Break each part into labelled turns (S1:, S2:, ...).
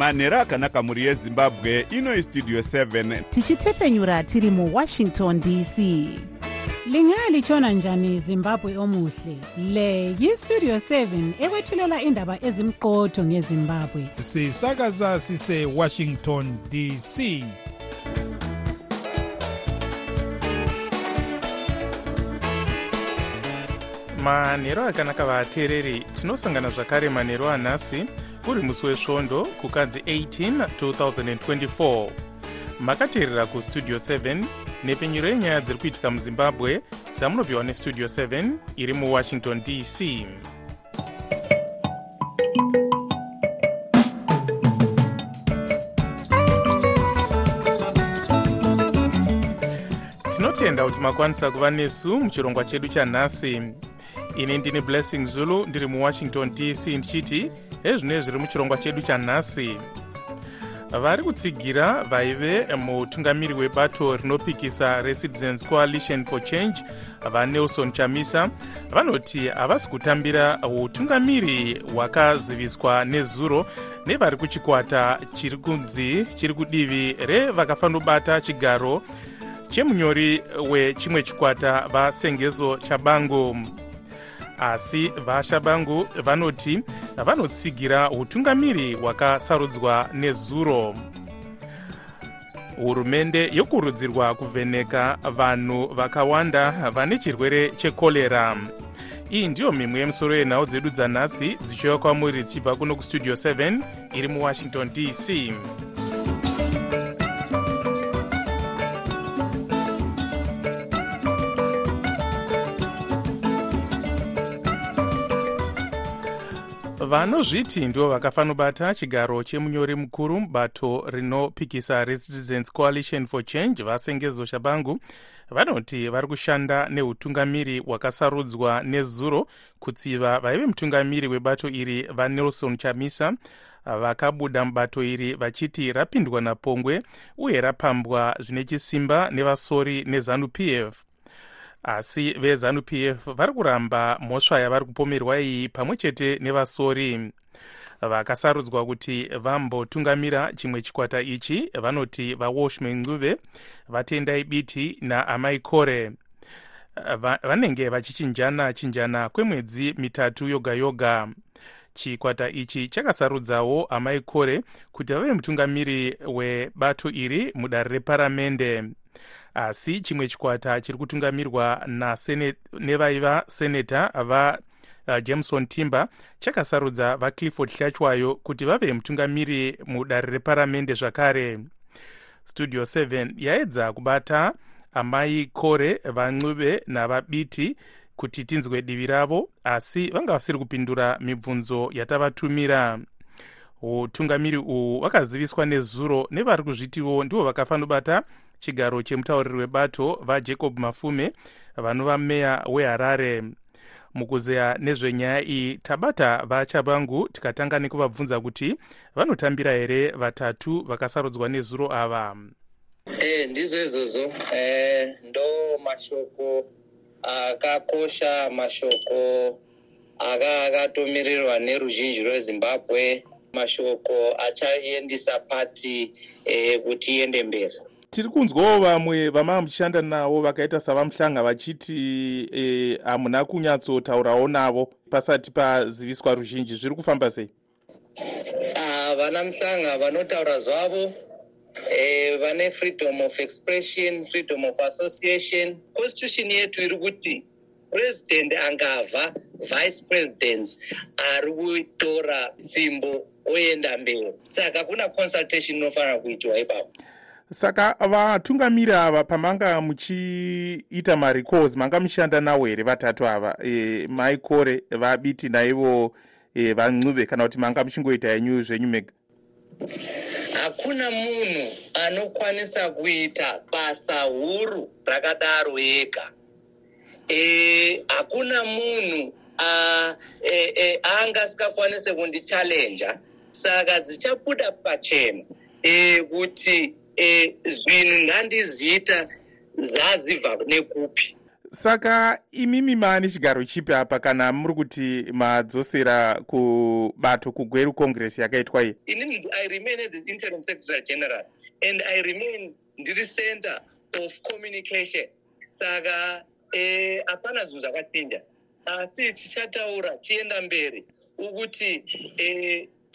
S1: manhero akanaka mhuri yezimbabwe inoi studio 7
S2: tichitefenyura tiri muwashington dc lingalitshona njani zimbabwe omuhle? Le yistudio 7 ekwethulela indaba ezimqotho ngezimbabwe.
S3: Sisakaza sisewashington dc
S4: manhero akanaka vateereri tinosangana zvakare manhero anhasi uri musi wesvondo kukadzi 18 2024 makateerera kustudio 7 nepfenyuro yenyaya dziri kuitika muzimbabwe dzamunopiwa nestudio 7 iri muwashington dc tinotenda kuti makwanisa kuva nesu muchirongwa chedu chanhasi. Ini ndini blessing zulu ndiri muwashington dc ndichiti ezvino zviri muchirongwa chedu chanhasi vari kutsigira vaive mutungamiri webato rinopikisa recitizens coalition for change vanelson chamisa. Vanoti havasi kutambira utungamiri hwakaziviswa nezuro nevari kuchikwata chiri kunzi chiri kudivi revakafanobata chigaro chemunyori wechimwe chikwata vasengezo chabangu asi vashabangu vanoti vanotsigira utungamiri hwakasarudzwa nezuro. Hurumende yokurudzirwa kuvheneka vanhu vakawanda vane chirwere chekorera iyi ndiyo mimwe yemusoro yenhau dzedu dzanhasi dzichiuya kwamuri tichibva kuno kustudio 7 iri muwashington dc vanozviti ndivo vakafanobata chigaro chemunyori mukuru mubato rinopikisa recitizens coalition for change vasengezo shabangu vanoti vari kushanda neutungamiri hwakasarudzwa nezuro kutsiva vaive mutungamiri webato iri vanelson chamisa vakabuda mubato iri vachiti rapindwa napongwe uye rapambwa zvine chisimba nevasori nezanup f asi vezanup f vari kuramba mhosva yavari kupomerwa iyi pamwe chete nevasori. Vakasarudzwa kuti vambotungamira chimwe chikwata ichi vanoti vawashman ncuve vatendai biti naamai kore vanenge vachichinjana chinjana kwemwedzi mitatu yoga yoga. Chikwata ichi chakasarudzawo amai kore kuti vave mutungamiri webato iri mudare reparamende asi chimwe chikwata chiri kutungamirwa nevaiva seneta vajameson uh, timber chakasarudza vaclifford hlachwayo kuti vave mutungamiri mudare reparamende zvakare. Studio 7 yaedza kubata amai kore vancuve navabiti kuti tinzwe divi ravo asi vanga vasiri kupindura mibvunzo yatavatumira. Utungamiri uhu hwakaziviswa nezuro nevari kuzvitiwo ndivo vakafanobata chigaro chemutauriri webato vajacob mafume vanova meya weharare. Mukuzeya nezvenyaya iyi tabata vachabangu tikatanga nekuvabvunza kuti vanotambira here vatatu vakasarudzwa nezuro ava?
S5: E, ndizvo izvozvo e, ndo mashoko akakosha mashoko aka akatomirirwa neruzhinji rwezimbabwe. Mashoko achaendisa pati e, kuti iende mberi
S4: tiri kunzwawo vamwe vamava muchishanda navo vakaita savamuhlanga vachiti hamuna e, kunyatsotaurawo navo pasati paziviswa ruzhinji. Zviri kufamba sei?
S5: Uh, vana muhlanga vanotaura zvavo. E, vane freedom of expression freedom of association. Constitution yetu iri kuti purezidendi angavha vice presidents ari kutora tsimbo oenda mberi. Saka kuna consultation inofanira kuitiwa ipapo
S4: saka vatungamiri ava pamanga muchiita marecalls manga muchishanda nawo here vatatu ava e, maikore vabiti naivo e, vancuve kana kuti manga muchingoita yenyu zvenyu mega.
S5: Hakuna munhu anokwanisa kuita basa huru rakadaro ega. Hakuna e, munhu aangasingakwanise e, e, kundichallenja saka dzichabuda pachena e, kuti e, zvinhu ndandiziita zazibva nekupi
S4: saka imimi maane chigaro chipi apa kana muri kuti madzosera kubato kugweru congress yakaitwa iyi?
S5: Inini i remain as the interim secretary general and i remain ndiri center of communication. Saka eh, hapana zvinhu zvakachinja asi tichataura tienda mberi ukuti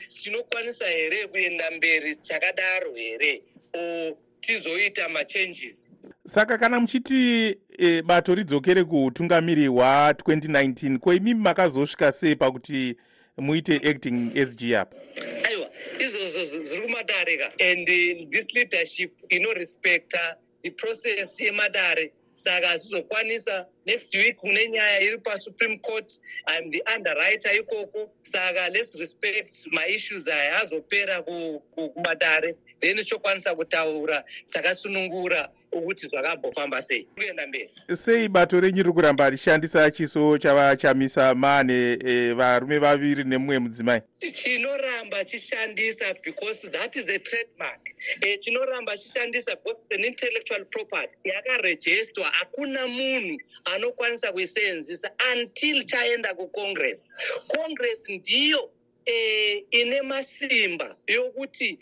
S5: tinokwanisa here kuenda mberi chakadaro here o tizoita machanges.
S4: Saka kana muchiti e, bato ridzokere kuutungamiri hwa2019 ko imimi makazosvika sei pakuti muite acting sg apa?
S5: Aiwa izvozvo zviri kumadare ka. And this leadership inorespecta the process yemadare saka hazvizokwanisa next week kune nyaya iri pasupreme court. Im the underwriter ikoko. Saka lets respect maissues aya azopera kumadare then tichokwanisa kutaura takasunungura ukuthi zvakambofamba sei kuenda mberi
S4: sei bato renyu riri kuramba richishandisa chiso chavachamisa mane e, varume vaviri nemumwe mudzimai
S5: chinoramba chishandisa because that is a trademark e, chinoramba chishandisa because an intellectual property yakarejestwa hakuna munhu anokwanisa kuisenzisa until chaenda kucongress congress ndiyo eh, ine masimba yokuti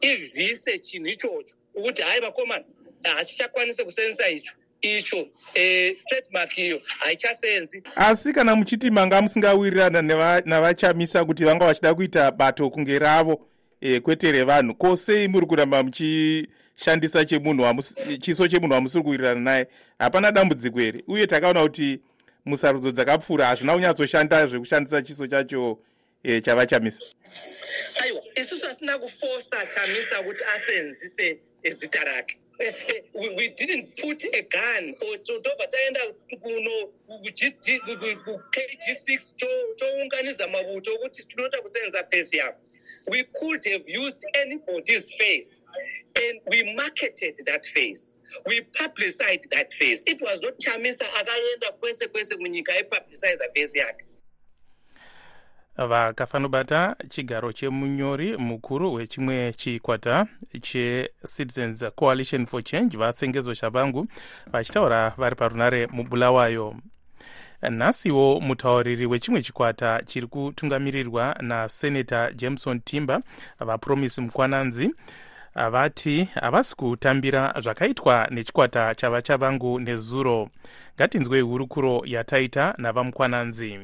S5: ivhise chinhu ichocho ukuthi hayi vakomana hachichakwanisi kusenzisa icho icho eh, trademark iyo haichasenzi.
S4: Asi kana muchiti manga musingawirirana navachamisa kuti vanga vachida kuita bato kunge ravo e, kwete revanhu ko sei muri kuramba muchishandisa chemunhu chiso chemunhu wamusiri kuwirirana naye? Hapana dambudziko here. Uye takaona kuti musarudzo dzakapfuura hazvina kunyatsoshanda zvekushandisa chiso chacho e, chavachamisa.
S5: Aiwa isusu hasina kufosa chamisa kuti asenzise zita rake we, we didn't put a gun. Or tobva taenda kuno kg six tounganiza mavuto okuti tinoda kusenza face yavo we could have used anybody's face and we marketed that face. We publicized that face. It was not chamisa akaenda kwese kwese munyika aipubliciza face yake
S4: vakafanobata chigaro chemunyori mukuru wechimwe chikwata checitizens coalition for change vasengezo shavangu vachitaura vari parunare mubulawayo. Nhasiwo mutauriri wechimwe chikwata chiri kutungamirirwa nasenata jameson timber vapromisi mukwananzi vati havasi kutambira zvakaitwa nechikwata chavachavangu nezuro. Ngatinzwei hurukuro yataita navamukwananzi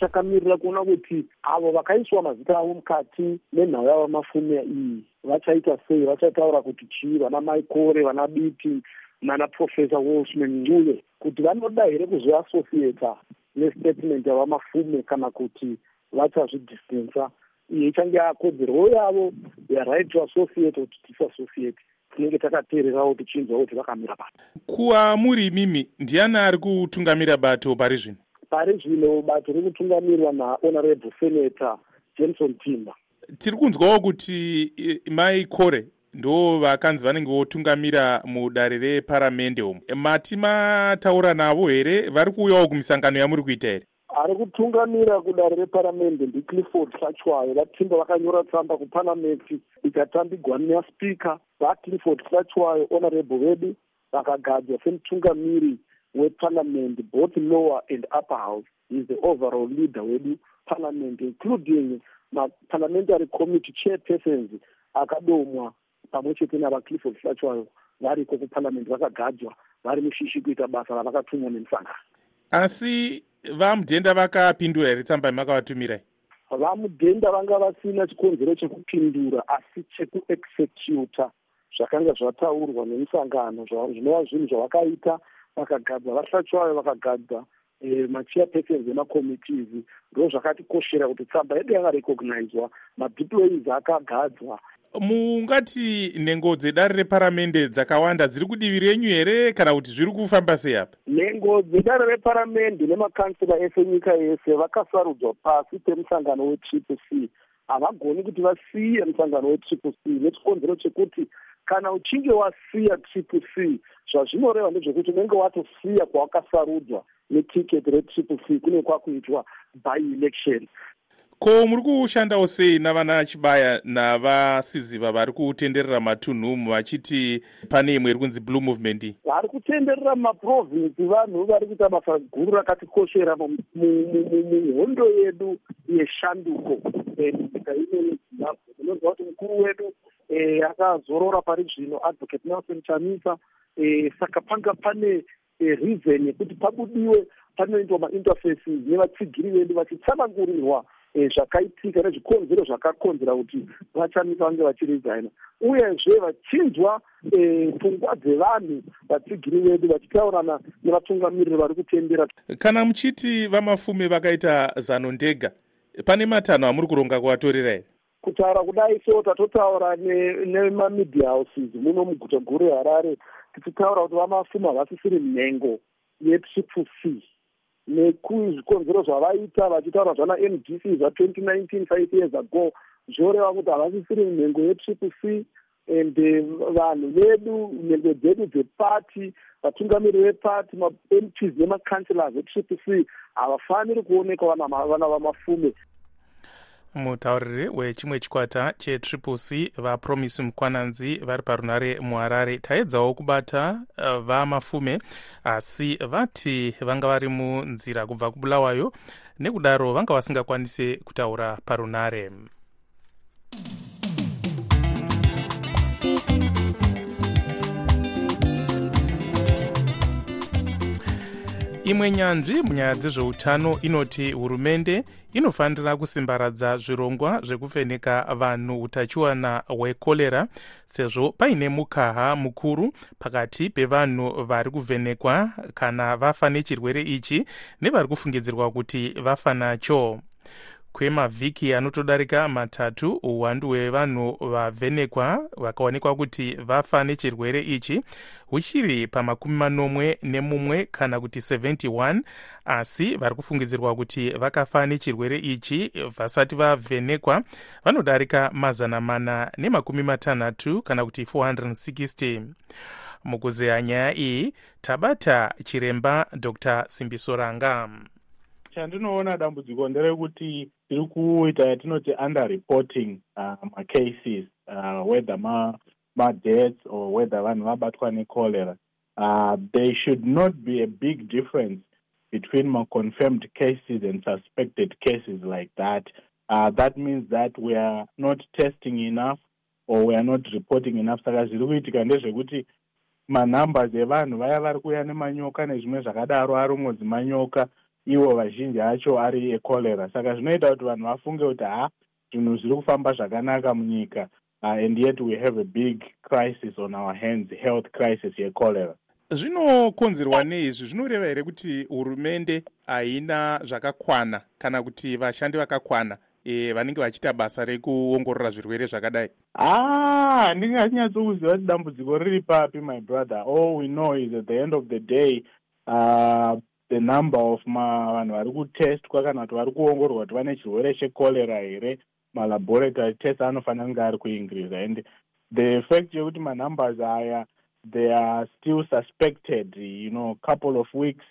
S6: chakamirira kuona kuti avo vakaiswa mazita avo mukati menhau yavo mafume iyi. Vachaita sei? Vachataura kuti chii? Vana maikore vana biti nana profesa wolsman nguye kuti vanoda here kuzoasociata nestatement yavamafume kana kuti vachazvidistensa iyo ichange yakodzerwo yavo yaright to associate kuti disassociate tinenge takateererawo tichinzwa kuti vakamira bato.
S4: Kuva muri imimi ndiani ari kutungamira bato pari zvino
S6: pari zvino bato riri kutungamirwa nahonorable senator jameson timber
S4: tiri kunzwawo kuti mai kore ndo vakanzi vanenge votungamira mudare reparamende umu. Mati mataura navo here? Vari kuuyawo kumisangano yamuri kuita here?
S6: Ari kutungamira kudare reparamende ndiclifford sachwayo vatimba vakanyora tsamba kupanameti ikatambigwa naspeaker vaclifford sachwayo honorable vedu vakagadzwa semutungamiri weparliament both lower and upper house is the overall leader wedu parliament including maparliamentary committee chairpersons akadomwa pamwe chete navaclifford flachwayo variko kuparliament vakagadzwa vari mushishi kuita basa ravakatumwa nemusangano
S4: asi vamudhenda vakapindura here tsamba yamakavatumirai
S6: vamudhenda vanga vasina chikonzero chekupindura asi chekuexecuta zvakanga zvataurwa nemusangano zvinova zvinhu zvavakaita vakagadza vahlachwayo vakagadza eh, machairpersons emacommittees ndo zvakatikoshera kuti tsamba yedu yakarecognizwa madeployees akagadzwa.
S4: Mungati nhengo dzedare reparamende dzakawanda dziri kudivi renyu here kana kuti zviri kufamba sei apa?
S6: Nhengo dzedare reparamende nemakansela ese nyika yese vakasarudzwa pasi pemusangano wetriple c. Havagoni kuti vasiye musangano wetriple c nechikonzero chekuti kana uchinge wasiya triple c zvazvinoreva ndezvekuti unenge watosiya kwawakasarudzwa netiketi retriple c kune kwakuitwa by election.
S4: Ko muri kushandawo sei navana chibaya navasiziva vari kutenderera matunhu vachiti pane imwe iri kunzi blue movement? Iyi
S6: vari kutenderera mumaprovinsi vanhu vari kuita basa guru rakatikoshera muhondo yedu yeshanduko. Nyika ino yezimbabwe munonzwa kuti mukuru wedu akazorora pari zvino advocate nelson chamisa. Eh, saka panga pane eh, reason yekuti pabudiwe panoitwa mainterfaces nevatsigiri vedu vachitsanangurirwa Eh, zvakaitika nezvikonzero zvakakonzera kuti vachamisa vange vachiresigna uyezve vachinzwa eh, pfungwa dzevanhu vatsigiri vedu vachitaurana nevatungamiriri vari kutendera.
S4: Kana muchiti vamafume vakaita zano ndega pane matanho amuri kuronga kuvatorera here
S6: kutaura kudai so tatotaura nemamedia houses muno muguta guru reharare tichitaura kuti vamafuma havasisiri nhengo yetriple c nekuzvikonzero zvavaita vachitaura zvana ndc zva20 19 five years ago. Zvoreva kuti havasisiri nhengo yetriple c and eh, vanhu vedu nhengo dzedu dzepati vatungamiri vepati mamps nemacancellors etriple c havafaniri kuonekwa vana vamafume
S4: mutauriri wechimwe chikwata chetriple c vapromisi mukwananzi vari parunare muharare taedzawo kubata uh, vamafume asi vati vanga vari munzira kubva kubulawayo nekudaro vanga vasingakwanisi kutaura parunare imwe nyanzvi munyaya dzezveutano inoti hurumende inofanira kusimbaradza zvirongwa zvekuvheneka vanhu utachiwana hwekorera sezvo paine mukaha mukuru pakati pevanhu vari kuvhenekwa kana vafa nechirwere ichi nevari kufungidzirwa kuti vafa nacho kwemavhiki anotodarika matatu uwandu hwevanhu vavhenekwa vakaonekwa kuti vafa nechirwere ichi. Huchiri pamakumi manomwe nemumwe kana kuti 71 asi vari kufungidzirwa kuti vakafa nechirwere ichi vasati vavhenekwa vanodarika mazana mana nemakumi matanhatu kana kuti 460 mukuzeya nyaya iyi tabata chiremba dr simbisoranga
S7: chandinoona dambudziko nderekuti tiri kuita yatinoti under reporting uh, macases uh, whether madeaths ma or whether vanhu vabatwa necholera. Uh, there should not be a big difference between maconfirmed cases and suspected cases like that. Uh, that means that we are not testing enough or we are not reporting enough. Saka zviri kuitika ndezvekuti manumbers evanhu vaya vari kuuya nemanyoka nezvimwe zvakadaro arongodzi manyoka ivo vazhinji acho ari ekorera saka zvinoita kuti vanhu vafunge kuti ha zvinhu zviri kufamba zvakanaka munyika uh, and yet we have a big crisis on our hands health crisis yekorera
S4: zvinokonzerwa neizvi zvinoreva here kuti hurumende haina zvakakwana kana kuti vashandi vakakwana e, vanenge vachiita basa rekuongorora zvirwere zvakadai?
S7: Ah handinganyatsokuziva kuti dambudziko riri papi my brother. All we know is at the end of the day uh, the number of vanhu vari kutestwa kana kuti vari kuongororwa kuti vane chirwere chekorera here. Malaboratory test anofanira kunge ari kuincrease and the fact yekuti manumbers aya they are still suspected you know couple of weeks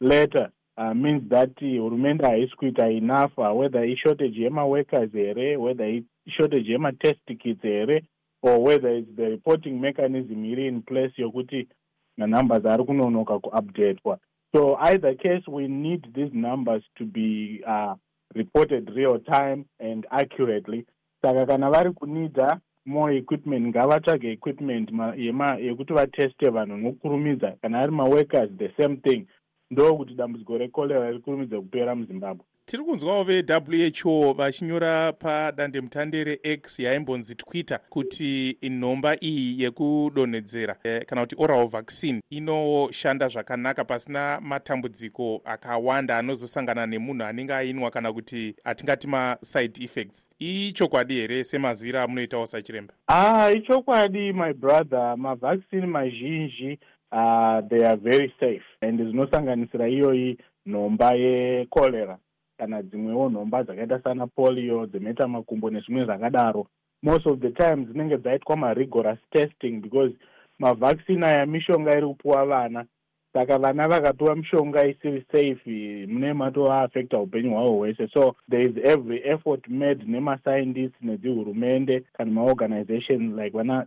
S7: later uh, means that hurumende haisi kuita enough uh, whether ishortage yemaworkers here whether ishortage yematest kits here or whether its the reporting mechanism iri in place yokuti manumbers ari kunonoka kuupdatwa So either case, we need these numbers to be uh, reported real time and accurately. Saka kana vari kunida more equipment ngavatsvage equipment yekuti vateste vanhu nokurumidza. Kana ari maworkers the same thing. Ndokuti dambudziko rekorera riri kurumidza kupera muzimbabwe
S4: tiri kunzwawo vewho vachinyora padandemutande rex yaimbonzi twitter kuti nhomba iyi yekudonhedzera eh, kana kuti oral vaccine inoshanda zvakanaka pasina matambudziko akawanda anozosangana nemunhu anenge ainwa kana kuti atingati maside effects. Ichokwadi here semaziviro amunoitawo sachiremba?
S7: Ah ichokwadi my brother. Mavaccine mazhinji uh, they are very safe and zvinosanganisira iyoyi nhomba yekorera kana dzimwewo nhomba dzakaita sana polio dzemeta makumbo nezvimwe zvakadaro. Most of the time dzinenge dzaitwa marigorous testing because mavaccine aya mishonga iri kupuwa vana. Saka vana vakapiwa mishonga isiri safe mune matoaafecta upenyu hwavo hwese. So there is every effort made nemascientists nedzihurumende kana maorganization like vana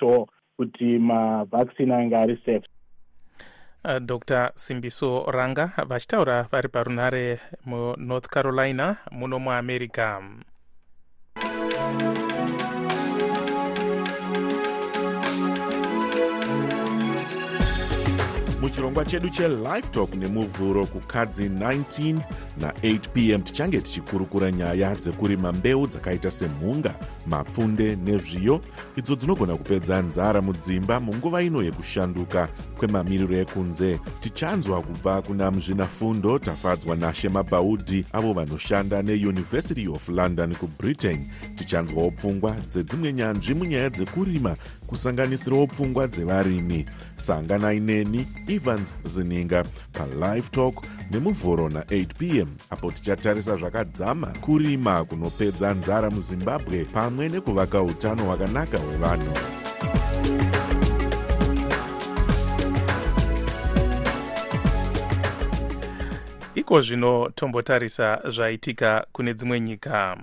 S7: who kuti mavaccine ange ari safe
S4: dr. Simbiso ranga vachitaura vari parunhare munorth carolina muno muamerica
S1: muchirongwa chedu chelife talk nemuvhuro kukadzi 19 na8 pm tichange tichikurukura nyaya dzekurima mbeu dzakaita semhunga mapfunde nezviyo. Idzo dzinogona kupedza nzara mudzimba munguva ino yekushanduka kwemamiriro ekunze. Tichanzwa kubva kuna muzvinafundo tafadzwa nashema bhaudhi avo vanoshanda neuniversity of london kubritain tichanzwawo pfungwa dzedzimwe nyanzvi munyaya dzekurima kusanganisirawo pfungwa dzevarimi. Sanganai neni evans zininga palive talk nemuvhuro na8 pm apo tichatarisa zvakadzama kurima kunopedza nzara muzimbabwe pamwe nekuvaka utano hwakanaka hwevanhu.
S4: Iko zvino tombotarisa zvaitika kune dzimwe nyika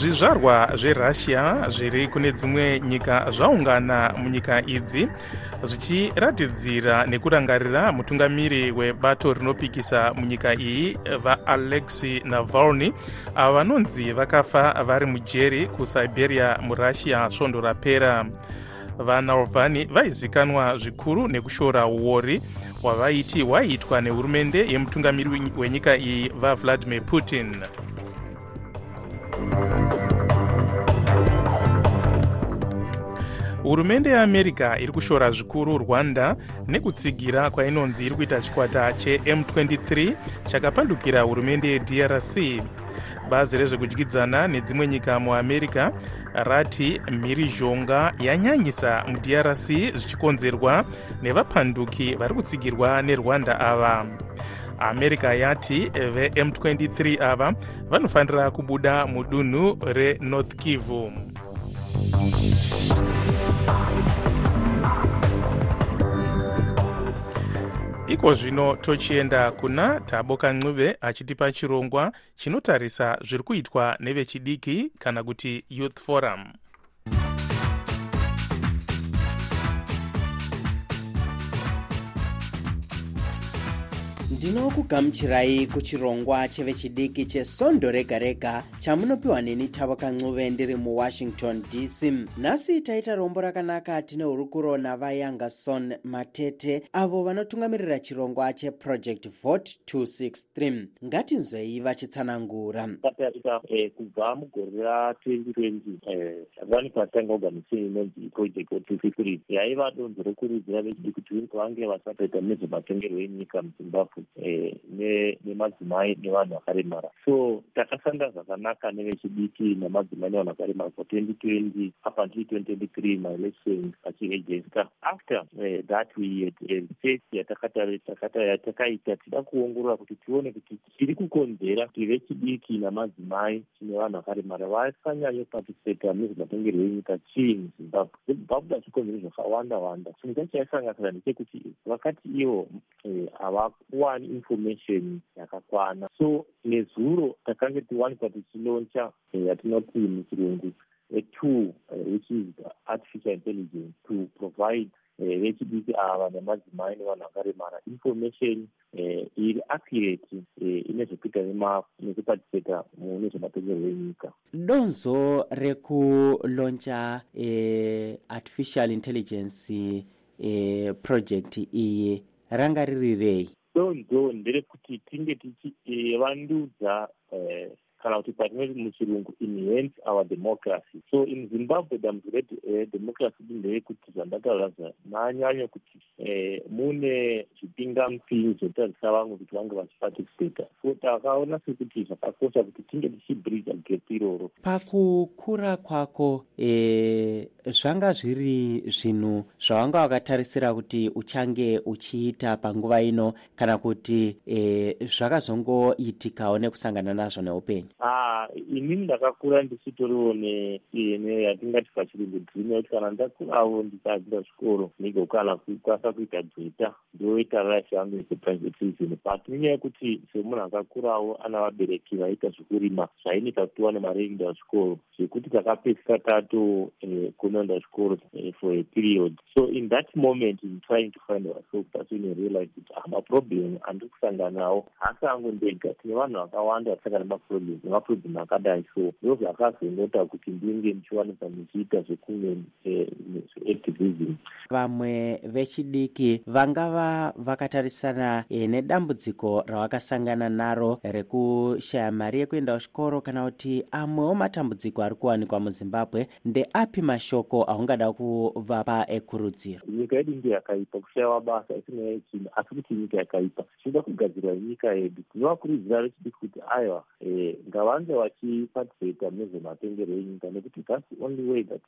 S4: zvizvarwa zverussia zviri kune dzimwe nyika zvaungana munyika idzi zvichiratidzira nekurangarira mutungamiri webato rinopikisa munyika iyi vaalexi navalny. Avo vanonzi vakafa vari mujeri kusiberia murussia svondo rapera. Vanalvani vaizikanwa zvikuru nekushora uori hwavaiti hwaiitwa nehurumende yemutungamiri wenyika iyi vavladimir putin hurumende yeamerica iri kushora zvikuru rwanda nekutsigira kwainonzi iri kuita chikwata chem23 chakapandukira hurumende yedrc. Bazi rezvekudyidzana nedzimwe nyika muamerica rati mhirizhonga yanyanyisa mudrc zvichikonzerwa nevapanduki vari kutsigirwa nerwanda ava america yati vem23 ava vanofanira kubuda mudunhu renorth kivu. Iko zvino tochienda kuna taboka ncube achitipa chirongwa chinotarisa zviri kuitwa nevechidiki kana kuti youth forum
S8: ndinokugamuchirai kuchirongwa chevechidiki chesondo rega rega chamunopiwa neni tavoka ncube ndiri muwashington dc nhasi taita rombo rakanaka tine hurukuro navayangason matete avo vanotungamirira chirongwa cheproject vote 263 ngatinzwei vachitsanangura.
S9: Tatarika eh, kubva mugore ra2020 vani patanga oganisini inonzi project vote 263 yaiva donzo rokurudzira vechidiki kuti vange vasatoita nezvematongerwo enyika muzimbabwe nemadzimai nevanhu vakaremara so takashanda zvakanaka nevechidiki nemadzimai nevanhu vakaremara for 2020 up until 2023 maelections achiejesta after uh, that we had research yatakaita tida kuongorora kuti tione kuti chiri kukonzera kuti vechidiki namadzimai chine vanhu vakaremara vasanyanyoparticipata nezvematongerwo enyika chii muzimbabwe zimbabwe chikonzero zvakawanda wanda chinhu chacho chaisanganisira ndechekuti vakati ivo havakuwani uh, information yakakwana. So nezuro takange tiwanikwa tichiloncha yatinoti muchirungu atool which is artificial intelligence to provide vechidiki ava nemadzimai nevanhu vakaremara information iri accurate ine zvekuita nekupatiseta mune zvematongerwo enyika.
S8: Donzo rekuloncha artificial intelligence project iyi ranga riri rei
S9: donzo nderekuti tinge tichivandudza uh, kana kuti patinoti muchirungu enhance our democracy. So in zimbabwe dambudzo redemocracy ndeyekuti zvandataura zvanyanya kuti eh, mune zvipingamupinyi zvotarisa vamwe kuti vange vachiparticipata so takaona sekuti zvakakosha kuti tinge tichibridha gap iroro.
S8: Pakukura kwako e, zvanga zviri zvinhu zvawanga wakatarisira kuti uchange uchiita panguva ino kana kuti e, zvakazongoitikawo nekusangana nazvo neupenyu
S9: ah, inini ndakakura ndisitoriwo neyatingati pachirungu dhirimu yekuti kana ndakurawo ndisadzira zvikoro ndigokana kukwanisa kuita dzota ndoita life yangu reason but nenyaya yekuti semunhu akakurawo ana vabereki vaita zvekurima zvainita kuti tiwane mari yekuenda zvikoro zvekuti takapedzisa tato eh, kunoenda zvikoro eh, for a period. So in that moment in trying to find ourselves that's when realize kuti amaproblem andiri kusangana nawo hasi angu ndega tine vanhu vakawanda vasangana nemaproblem nemaproblem akadai so ndo zvakazonota kuti ndinge ndichiwanisa ndichiita zvekumwe zveactivism.
S8: Vamwe vechidiki vangava vakatarisana e, nedambudziko ravakasangana naro rekushaya mari yekuenda kuchikoro kana kuti amwewo matambudziko ari kuwanikwa muzimbabwe ndeapi mashoko aungada kuvapa ekurudziro?
S9: Nyika yedu ndiyo yakaipa kushayiwa basa isinaya chinhu asi kuti nyika yakaipa. Tichida kugadzirwa nyika yedu. Tinovakurudzira vechidiki kuti aiwa e, ngavange vachipatisipata nezvematengero enyika nekuti thats the only way that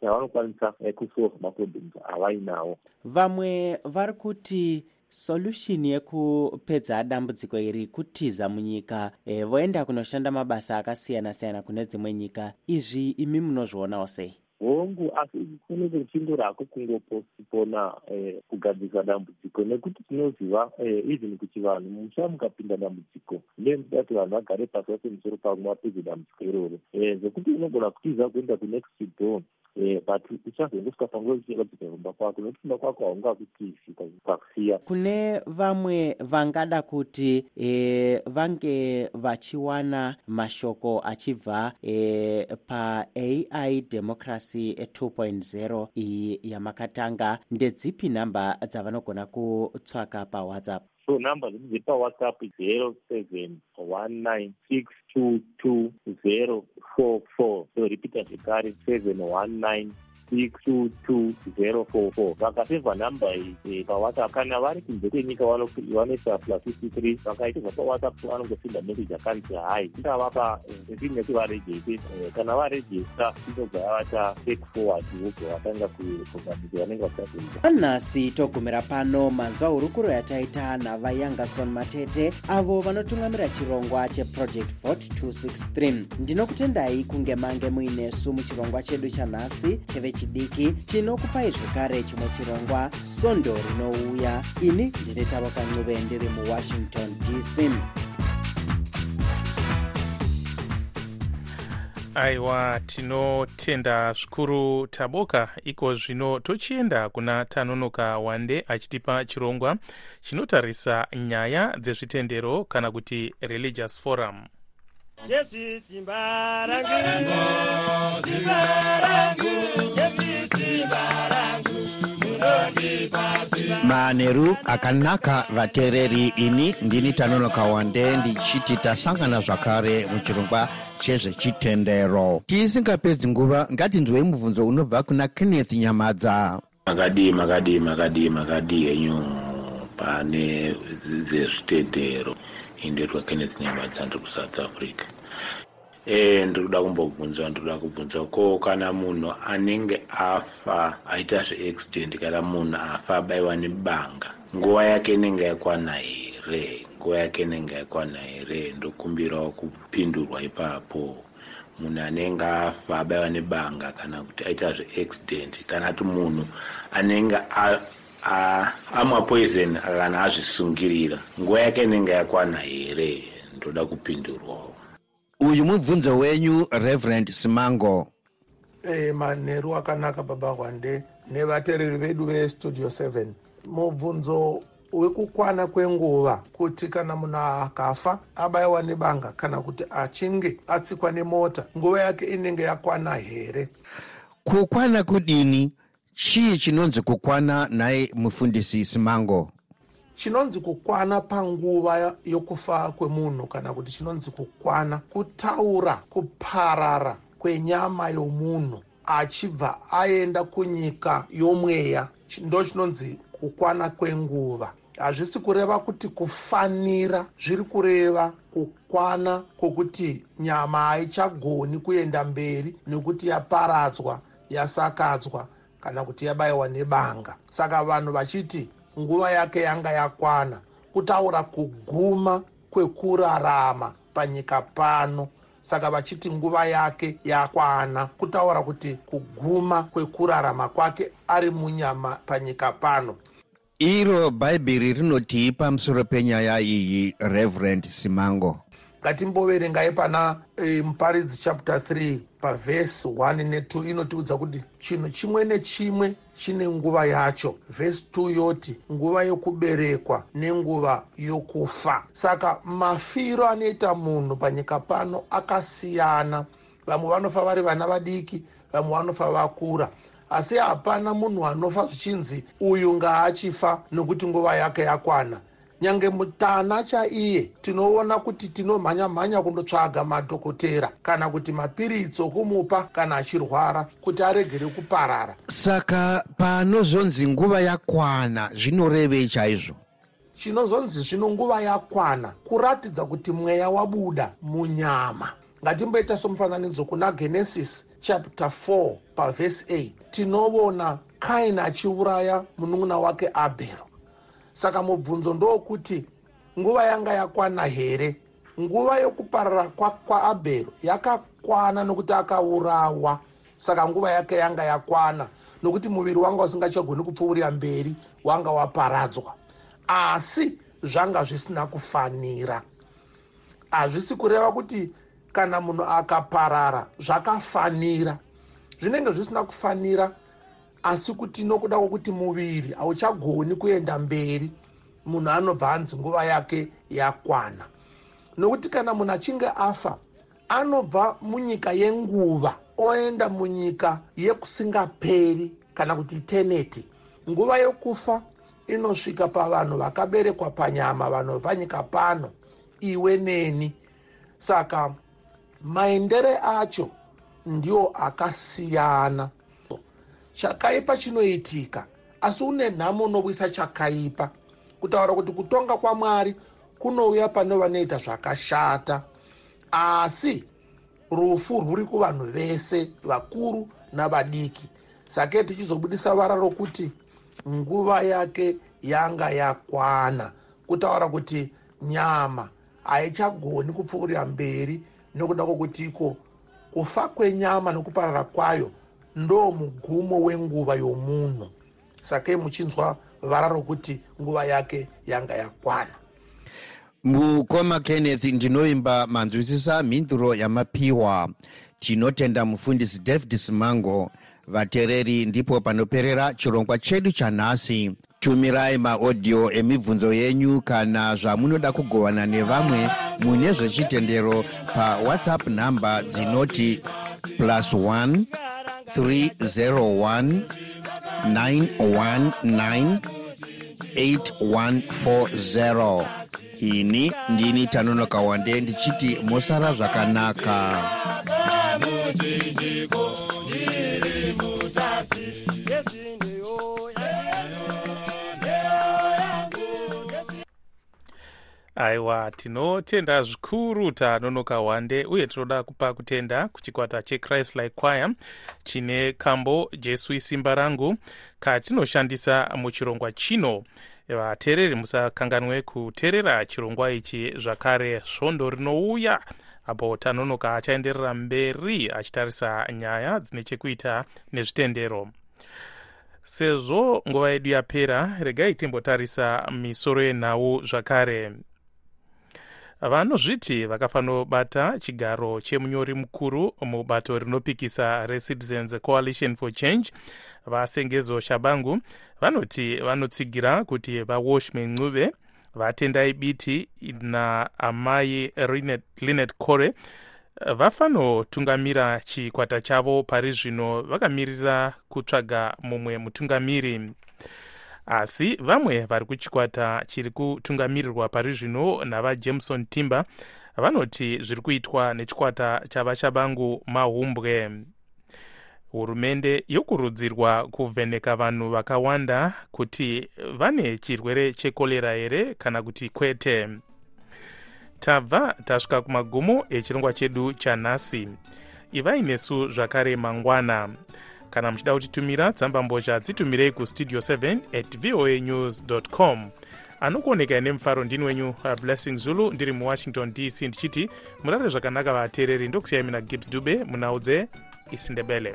S9: tavanokwanisa kusolve maproblems avainawo.
S8: Vamwe vari kuti solution yekupedza dambudziko iri kutiza munyika e, voenda kunoshanda mabasa akasiyana-siyana kune dzimwe nyika. Izvi imi munozvionawo sei
S9: hongu asi kunenge kuchingorako kungopostipona eh, kugadzisa dambudziko. Nekuti tinoziva eh, even kuti vanhu musha mukapinda dambudziko ndemuda kuti vanhu vagare pasi vase musoro pamwe vapedze dambudziko iroro. Eh, zvekuti unogona kutiza kuenda kunext door Eh, but uchazongosvika panguva uchiratidzwa kumba kwako. Nokuti kumba kwako haungakutizi pakusiya
S8: kune vamwe vangada kuti e, vange vachiwana mashoko achibva e, paai democracy 2.0 iyi yamakatanga. Ndedzipi nhamba dzavanogona kutsvaka pawhatsapp
S9: so number nhamba dzedu dzepawhatsapp zero seven one nine six two two zero four four. So repeat repeata zvekare seven one nine six two two zero four four. Vakasevha nhamba iyi pawhatsapp. Kana vari kunze kwenyika vanoisa plus fifty three vakaitirwa pawhatsapp vanongosinda message akanzi hai ndavapa ndineti varejeste kana varejesta inobva yavata take forward vobva vatanga kuorganiza vanenge vachazoita
S8: anhasi togumira pano manzwa hurukuro yataita navayangason matete avo vanotungamira chirongwa cheproject vot 263 ndinokutendai kunge mange muinesu muchirongwa chedu chanhasi chevech chidiki tinokupai zvekare chimwe chirongwa sondo rinouya. Ini ndine tavakancuve ndiri muwashington dc
S4: aiwa tinotenda zvikuru taboka. Iko zvino tochienda kuna tanonoka wande achitipa chirongwa chinotarisa nyaya dzezvitendero kana kuti religious forum
S10: jesu simba rangu simba rangu jesu simba rangu
S11: manheru akanaka vateereri ini ndini tanonoka wande ndichiti tasangana zvakare muchirongwa chezvechitendero. Tisingapedzi nguva ngatinzwei mubvunzo unobva kuna kenneth nyamadza.
S12: Makadii makadii makadii makadii henyu pane dzezvitendero indoitwa kenneth nyamadza ndiri kusouth africa. E ndiri kuda kumbobvunza ndiri kuda kubvunza. Ko kana munhu anenge afa aita zveaccident kana munhu afa abayiwa nebanga nguva yake inenge yakwana here? Nguva yake inenge yakwana here? Ndokumbirawo kupindurwa ipapo. Munhu anenge afa abayiwa nebanga kana kuti aita zveaccident kana kuti munhu anenge amwa poison kana azvisungirira. Nguva yake inenge yakwana here? Ndoda kupindurwawo
S11: uyu mubvunzo wenyu reverend simango.
S13: E, manheru akanaka baba hwande nevateereri vedu vestudio 7 mubvunzo wekukwana kwenguva kuti kana munhu akafa abayiwa nebanga kana kuti achinge atsikwa nemota nguva yake inenge yakwana here?
S11: Kukwana kudini chii chinonzi kukwana naye mufundisi simango?
S13: Chinonzi kukwana panguva yokufa kwemunhu kana kuti chinonzi kukwana kutaura kuparara kwenyama yomunhu achibva aenda kunyika yomweya. Ndo chinonzi kukwana kwenguva. Hazvisi kureva kuti kufanira zviri kureva kukwana kwokuti nyama haichagoni kuenda mberi nekuti yaparadzwa yasakadzwa kana kuti yabayiwa nebanga. Saka vanhu vachiti nguva yake yanga yakwana kutaura kuguma kwekurarama panyika pano. Saka vachiti nguva yake yakwana kutaura kuti kuguma kwekurarama kwake ari munyama panyika pano.
S11: Iro bhaibheri rinotii pamusoro penyaya iyi reverend simango
S13: ngatimboverengai pana e, muparidzi chapter 3 pavhesi 1 ne2 inotiudza kuti chinhu chimwe nechimwe chine nguva yacho. Vhesi 2 yoti nguva yokuberekwa nenguva yokufa. Saka mafiro anoita munhu panyika pano akasiyana. Vamwe vanofa vari vana vadiki vamwe vanofa vakura. Asi hapana munhu anofa zvichinzi uyu ngaachifa nokuti nguva yake yakwana nyange mutana chaiye tinoona kuti tinomhanya-mhanya kundotsvaga madhokotera. Kana kuti mapiritsi okumupa kana achirwara kuti aregere kuparara.
S11: Saka panozonzi nguva yakwana zvinorevei chaizvo.
S13: Chinozonzi zvino nguva yakwana kuratidza kuti mweya wabuda munyama. Ngatimboita somufananidzo kuna genesis chapter 4 pavhesi 8 tinoona kaini achiuraya munun'una wake abhero saka mubvunzo ndokuti nguva yanga yakwana here? Nguva yokuparara kwaabhero kwa yakakwana nokuti akaurawa. Saka nguva yake yanga yakwana nokuti muviri wanga usingachagoni kupfuurira mberi wanga waparadzwa. Asi zvanga zvisina kufanira. Hazvisi kureva kuti kana munhu akaparara zvakafanira. Zvinenge zvisina kufanira asi kuti nokuda kwokuti muviri hauchagoni kuenda mberi munhu anobva anzi nguva yake yakwana. Nokuti kana munhu achinge afa anobva munyika yenguva oenda munyika yekusingaperi kana kuti iteneti nguva yokufa inosvika pavanhu vakaberekwa panyama vanhu vepanyika pano iwe neni. Saka maendere acho ndiwo akasiyana chakaipa chinoitika. Asi une nhamo unowisa chakaipa. Kutaura kuti kutonga kwamwari kunouya pane vanoita zvakashata. Asi rufu rwuri kuvanhu vese vakuru navadiki. Sakei tichizobudisa vara rokuti nguva yake yanga yakwana. Kutaura kuti nyama haichagoni kupfuurira mberi nokuda kwokuti iko kufa kwenyama nokuparara kwayo ndo mugumo wenguva yomunhu. Sakei muchinzwa vara rokuti nguva yake yanga yakwana.
S11: Mukoma kenneth ndinoimba manzwisisa mhinduro yamapiwa. Tinotenda mufundisi david simango vateereri ndipo panoperera chirongwa chedu chanhasi tumirai maodhiyo emibvunzo yenyu kana zvamunoda kugovana nevamwe mune zvechitendero pawhatsapp nhamba dzinoti plus 1 301 919 8140 ini ndini tanonoka wande ndichiti mosara zvakanaka
S4: aiwa tinotenda zvikuru tanonoka wande uye tinoda kupa kutenda kuchikwata chechrist like choir chine kambo jesu isimba rangu katinoshandisa muchirongwa chino. Vateereri musakanganwe kuteerera chirongwa ichi zvakare. Svondo rinouya apo tanonoka achaenderera mberi achitarisa nyaya dzine chekuita nezvitendero. Sezvo nguva yedu yapera regai timbotarisa misoro yenhau zvakare vanozviti vakafanobata chigaro chemunyori mukuru mubato rinopikisa recitizens coalition for change vasengezo shabangu. Vanoti vanotsigira kuti vawashman ncube vatendai biti naamai linet core vafanotungamira chikwata chavo pari zvino vakamirira kutsvaga mumwe mutungamiri asi vamwe vari kuchikwata chiri kutungamirirwa pari zvino navajameson timber vanoti zviri kuitwa nechikwata chavachabangu mahumbwe. Hurumende yokurudzirwa kuvheneka vanhu vakawanda kuti vane chirwere chekorera here kana kuti kwete. Tabva tasvika kumagumo echirongwa chedu chanhasi ivai nesu zvakare mangwana kana muchida kutitumira tsambambozha dzitumirei kustudio 7 at voa news com. Anokuoneka nemufaro ndini wenyu blessing zulu ndiri muwashington dc ndichiti murare zvakanaka vateereri ndokusiyai mina gibbs dube munhau dzeisindebele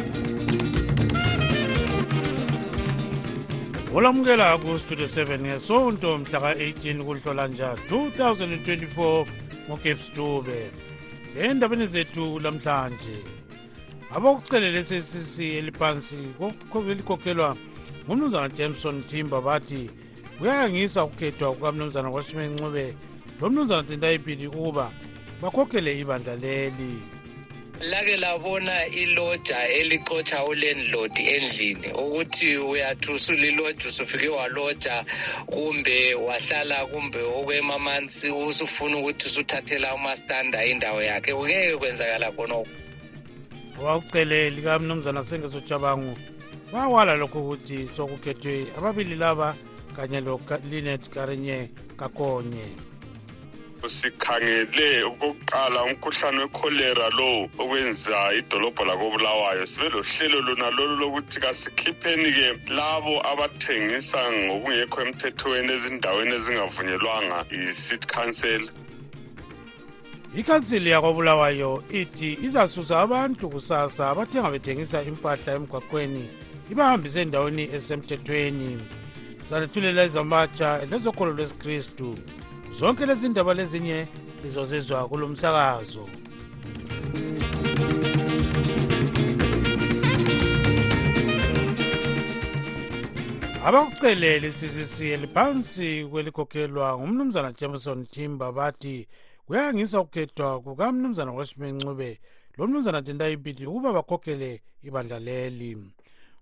S3: olamukela kustudio 7 ngesonto mhla ka-18 kuhlolanja 2024 ngogabes dube. Endabeni zethu lamhlanje abakucelela ssc eliphansi elikhokhelwa ngumnumzana jameson timber bathi kuyayangisa ukukhethwa kukamnumzana kwashime ncube lo mnumzana tendayipili ukuba bakhokhele ibandla leli.
S5: Lake labona iloja elixotsha ulandlord endlini. Ukuthi uyathi usuliloja usufike waloja kumbe wahlala kumbe okwemamansi usufuna ukuthi usuthathela umastanda indawo yakhe. Kungeke kwenzakala khonoko
S3: wakucele likamnumzana sengesojabangu bawala lokho ukuthi sokukhethwe ababili laba kanye lo-linet karinye kakonye.
S14: Sikhangele okokuqala umkhuhlane wekholera lo okwenza idolobho lakobulawayo. Sibe lohlelo lona lolu lokuthi kasikhipheni-ke labo abathengisa ngokungekho emthethweni ezindaweni ezingavunyelwanga yi-city council.
S3: Ikhansili yakwabulawayo ithi izasusa abantu kusasa abathenga bethengisa impahla emgwaqweni ibahambise endaweni ezisemthethweni. Salethulela izamatsha lezokholo lwesikristu zonke lezi ndaba lezinye lizozizwa kulo msakazo. Abakucelela icccl phansi kwelikhokhelwa ngumnumzana jameson timber bathi kuyangisa ukukhethwa kukamnumzana washime lo mnumzana tendayipiti ukuba bakhokhele ibandla leli.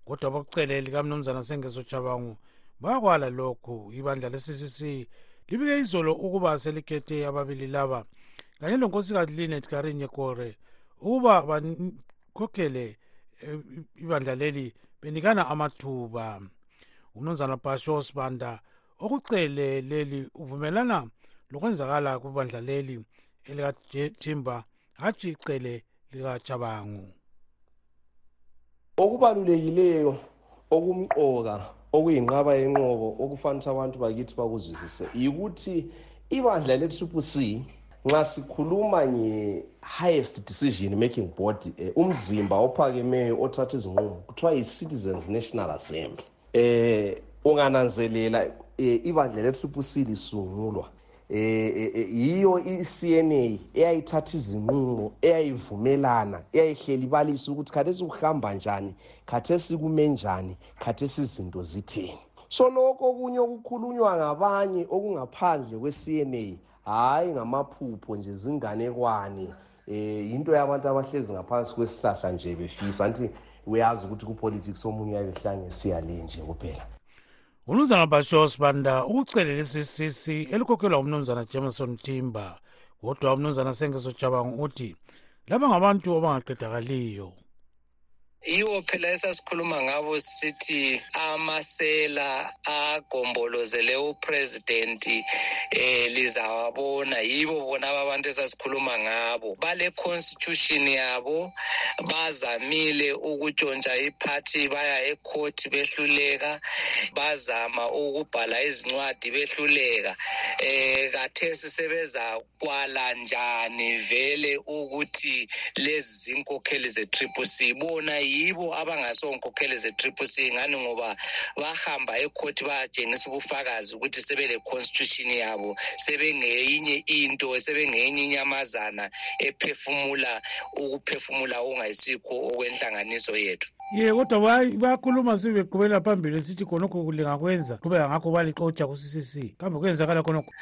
S3: Kodwa abakucelela likamnumzana sengesojabangu bakwala lokhu ibandla le-ccc libike izolo ukuba selikhethe ababili laba kanye lonkosikazi linet karinye kore ukuba bakhokhele eh, ibandla leli benikana amathuba. Umnumzana basho sibanda okucele leli uvumelana lokwenzakala kubandla leli elikathimba hatshi icele likajabangu
S15: okubalulekileyo okumqoka okuyinqaba yenqobo okufanisa abantu bakithi bakuzwisise yikuthi ibandla le-triple c nxa sikhuluma nge-highest decision making body um umzimba ophakemeyo othatha izinqumo kuthiwa yi-citizens national assembly um ungananzelela um ibandla le-triple c lisungulwa. Yiyo i-cna eyayithatha izinqumo eyayivumelana eyayihleli ibalisa ukuthi khathesi kuhamba njani khathesi kume njani khathesi izinto zitheni so lokho okunye okukhulunywa ngabanye okungaphandle kwe-cna hhayi ngamaphupho nje zinganekwane. Um yinto yabantu abahlezi ngaphansi kwesihlahla nje befisa. Nti uyazi ukuthi kupolitics omunye uyabehlangesiya le nje kuphela.
S3: Umnumzana bashos banda ukucelela i-ccc elikhokhelwa umnumzana jameson timber kodwa umnumzana sengesojabango uthi laba ngabantu abangaqedakaliyo
S5: yiwo phela esasikhuluma ngabo sithi amasela agombolozele upresidenti eh lizawabona. Yibo bona ababantu esasikhuluma ngabo. Bale constitution yabo bazamile ukutshontsha iphathi baya ecourt behluleka bazama ukubhala izincwadi behluleka. Eh kathesi sebezakwala njani vele ukuthi lezi zinkokheli ze-triple c? Bona yibo abangasonkokheli ze-triple c ngani ngoba bahamba ekhoti batshengisa ubufakazi ukuthi sebele-constitution yabo sebengeyinye into sebengeyinye inyamazana ephefumula ukuphefumula okungayisikho okwenhlanganiso yethu.
S3: Ye kodwa bayakhuluma sibeqhubela phambili esithi khonokho kulingakwenza qhubeka ngakho balixotsha ku-ccc kambe kwenzakala khonokho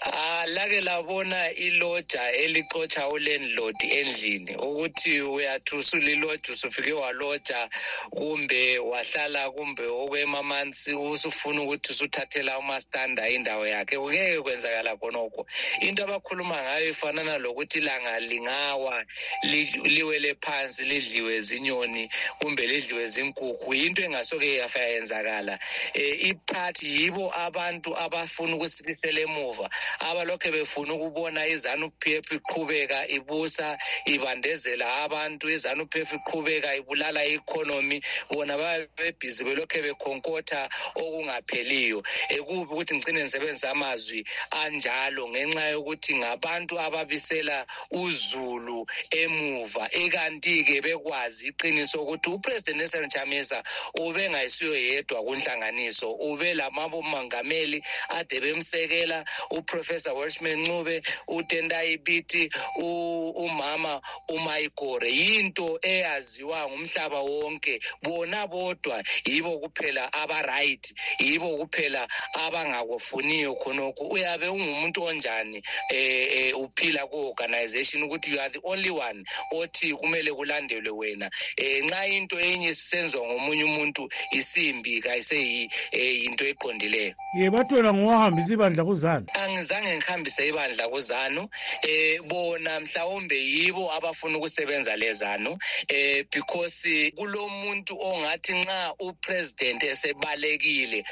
S5: hayi lake labona iloja elixotsha ulandlord endlini ukuthi uyathi usuliloja usufike waloja kumbe wahlala kumbe okwemamansi usufuna ukuthi usuthathela umastanda indawo yakhe. Kungeke kwenzakala khonokho. Into abakhuluma ngayo ifanana lokuthi ilanga lingawa li- liwele phansi lidliwe zinyoni kumbe lidliwe zinkukhu yinto engasoke yafa yenzakala um iphathi yibo abantu abafuna ukusibisela emuva. Abalokhu befuna ukubona izanu-p f iqhubeka ibusa ibandezela abantu. izanu-p f iqhubeka ibulala i-economy. Bona babe bebhizi belokhu bekhonkotha okungapheliyo. Um kubi ukuthi ngicine ngisebenzisa amazwi anjalo ngenxa yokuthi ngabantu ababisela uzulu emuva. Ikanti-ke bekwazi iqiniso ukuthi upresident nelson chamisa ubengayisiyo yedwa kunhlanganiso ube lamabomongameli ade bemsekela. Uprofessor welshman ncube utendayi biti umama umayigore. Yinto eyaziwa ngumhlaba wonke. Bona bodwa yibo kuphela aba-right yibo kuphela abangakufuniyo khonokho. Uyabe ungumuntu onjani um um uphila ku-organization ukuthi you are the only one othi kumele kulandelwe wena? Um nxa into enye isenzwa ngomunye umuntu isimbi kayiseyinto eqondileyo.
S3: Ye bathi wena ngowahambisa ibandla kuzana
S5: angizange ngihambise ibandla kuzanu. Eh bona mhlawumbe yibo abafuna ukusebenza lezanu. Eh because kulomuntu ongathi nxa upresident esebalekile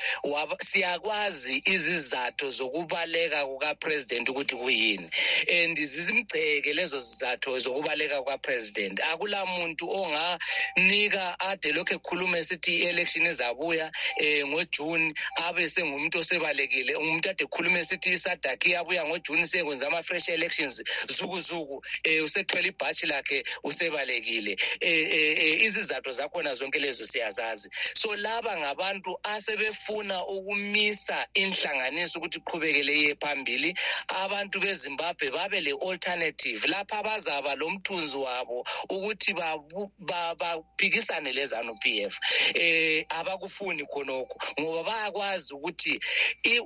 S5: siyakwazi izizathu zokubaleka kukapresident ukuthi kuyini. And zizimgceke lezo zizathu zokubaleka kukapresident. Akula muntu onganika ade lokhu ekhuluma esithi i-election izabuya um ngojuni abe sengumuntu osebalekile umuntu ade ekhuluma esithi isadaki iyabuya ngojuni sekwenza ama-fresh elections zukuzuku um usethwele ibhatshi lakhe usebalekile. Um izizathu zakhona zonke lezo siyazazi. So laba ngabantu asebefuna ukumisa inhlanganiso ukuthi iqhubekele iye phambili abantu bezimbabwe babe le-alternative lapha abazaba lo mthunzi wabo ukuthi babu- ba- baphikisane lezanu-p f. Um abakufuni khonokho ngoba bayakwazi ukuthi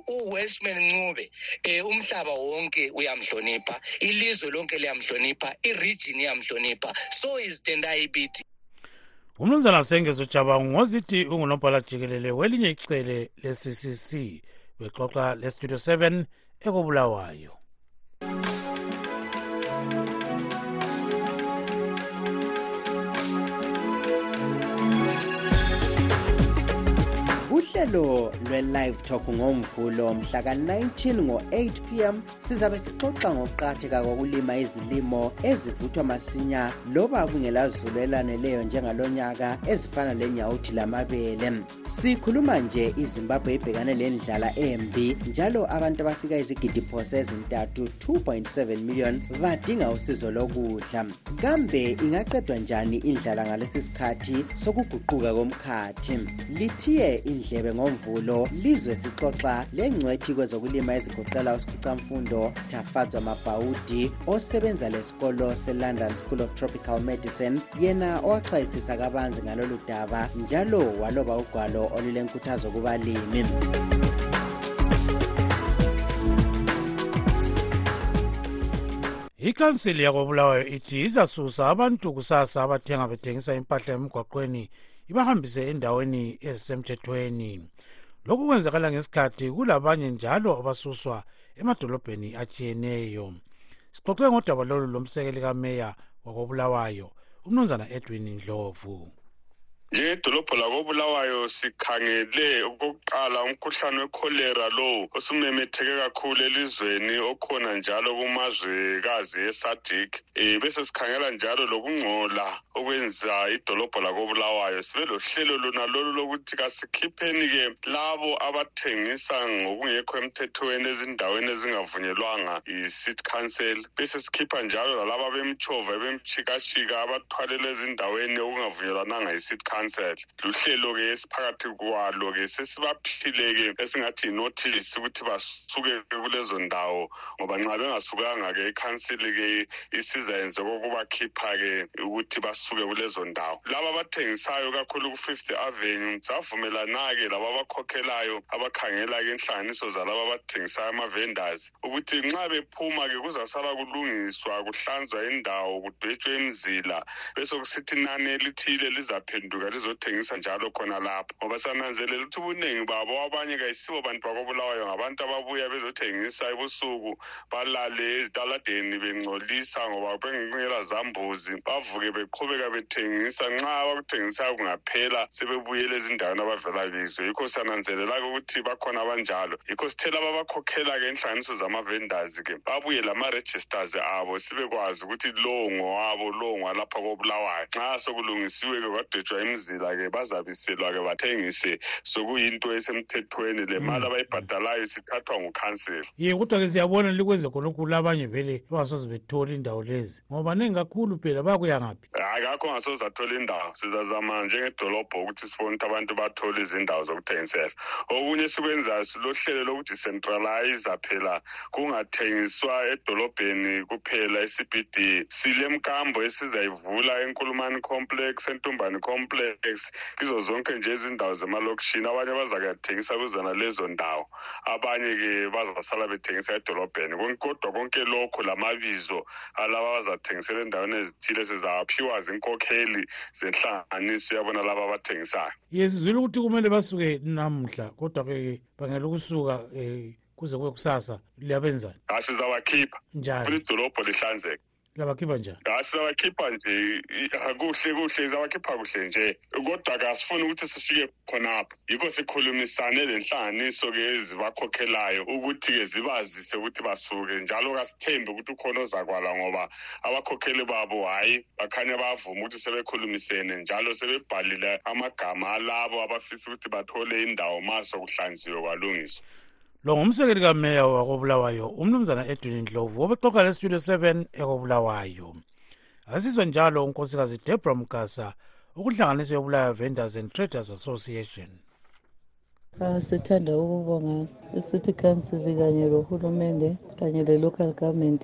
S5: uwelshman ncube um umhlaba wonke uyamhlonipha ilizwe lonke liyamhlonipha iregion iyamhlonipha. So izitendayi bithi
S3: umnumzana sengezo jabangu ngozithi ungunobhala jikelele welinye icele le-ccc bexoxa lestudio 7 ekobulawayo.
S8: Uhlelo lwe-live talk ngomvulo mhla ka-19 ngo-8 pm sizabe sixoxa ngokuqatheka kokulima izilimo ezivuthwa masinya loba kungelazulu elaneleyo njengalonyaka ezifana lenyawuthi lamabele. Sikhuluma nje izimbabwe ibhekane lendlala embi njalo abantu abafika izigidiphose ezintathu 2.7 million badinga usizo lokudla. Kambe ingaqedwa njani indlala ngalesi sikhathi sokuguquka komkhathi? Lithiye indlebe ngomvulo lizwe sixoxa lengcwethi kwezokulima ezigoqela usikhicamfundo tafadzwa mabhawudi osebenza lesikolo se-london school of tropical medicine. Yena owachwayisisa kabanzi ngalolu daba njalo waloba ugwalo olulenkuthazo kubalimi.
S3: Ikhansili yakobulawayo ithi izasusa abantu kusasa abathenga bethengisa impahla emgwaqweni ibahambise endaweni ezisemthethweni. Lokhu kwenzakala ngesikhathi kulabanye njalo abasuswa emadolobheni atshiyeneyo. Sixoxe ngodaba lolu lomsekeli kameya wakobulawayo umnumzana edwin ndlovu
S14: njengedolobho lakobulawayo sikhangele okokuqala umkhuhlane wekholera lo osumemetheke kakhulu elizweni okhona njalo kumazwekazi esadik um bese sikhangela njalo lokungcola okwenza idolobho lakobulawayo. Sibe lohlelo lona lolu lokuthi kasikhipheni-ke labo abathengisa ngokungekho emthethweni ezindaweni ezingavunyelwanga yi-city council. Bese sikhipha njalo lalaba bemtshova bemshikashika abathwalela ezindaweni okungavunyelwananga yi-city council council luhlelo-ke esiphakathi kwalo-ke sesibaphile-ke esingathi yinotice ukuthi basuke kulezo ndawo ngoba nxa bengasukanga-ke ikhansili-ke isizayenze kokubakhipha-ke ukuthi basuke kulezo ndawo. Laba abathengisayo kakhulu ku-fifth avenue savumelana-ke laba abakhokhelayo abakhangela-ke inhlanganiso zalaba abathengisayo ama-vendors ukuthi nxa bephuma-ke kuzasala kulungiswa kuhlanzwa indawo kudwetshwe imzila bese kusithi inani elithile lizaphenduka lizothengisa njalo khona lapho. Ngoba sananzelela ukuthi ubuningi babo abanye kayisibo bantu bakobulawayo ngabantu ababuya bezothengisa ebusuku balale ezitaladeni bengcolisa ngoba bengela zambuzi bavuke beqhubeka bethengisa. Nxa abakuthengisayo kungaphela sebebuyela ezindaweni abavela kizo. Yikho siyananzelela-ke ukuthi bakhona abanjalo. Yikho sithela babakhokhela-ke inhlanganiso zama-vendors-ke babuye lama-registers abo sibekwazi ukuthi lowo ngowabo lowo ngwalapha kobulawayo. Nxa sokulungisiwe-ke kwadwetshwa imizila-ke bazabiselwa-ke bathengise sokuyinto esemthethweni. Le mali abayibhadalayo sithathwa ngukhansela
S3: ye kodwa-ke siyabona likwenze khonokhu labanye vele bangasoze bethole indawo lezi ngoba ningi kakhulu phela bakuya ngaphi?
S14: Hayi kakho ngasoze athola indawo. Sizazama njengedolobho ukuthi sibone ukuthi abantu bathole izindawo zokuthengisela. Okunye esikwenzayo silohlelo lokudecentralize phela kungathengiswa edolobheni kuphela e-cbd silemkambo esizayivula enkulumani complex entumbani complex kizo zonke nje izindawo zemalokishini abanye bazakuyathengisa kuzona lezo ndawo. Abanye-ke bazasala bethengisa edolobheni. Kodwa konke lokho lamabizo alaba bazathengisela endaweni ezithile sizawaphiwa zinkokheli zenhlanganiso yabona laba abathengisayo.
S3: Ye sizwile ukuthi kumele basuke namuhla kodwa-ke bangela ukusuka um kuze kube kusasa liyabenzani?
S14: Asizabakhipha
S3: njani?
S14: Funa idolobho lihlanzeke
S3: labakhipha njani?
S14: Asizabakhipha nje. I- kuhle kuhle. Sizabakhipha kuhle nje. Kodwa-ke asifuni ukuthi sifike khonapho. Yikho sikhulumisane le nhlanganiso-ke ezibakhokhelayo ukuthi-ke zibazise ukuthi basuke. Njalo kasithembe ukuthi ukhona ozakwala ngoba abakhokheli babo hhayi bakhanya bavuma ukuthi sebekhulumisene. Njalo sebebhalile amagama alabo abafisa ukuthi bathole indawo maso kuhlanziwe kwalungiswa
S3: lo ngumsekeli kameya wakobulawayo umnumzana edwin ndlovu obexoxa lestudio 7 ekobulawayo. Asizwe njalo unkosikazi debra mgasa ukuhlanganiso yobulawayo vendors and traders association.
S16: Uh, sithanda ukubonga i-city council kanye lohulumende kanye le-local government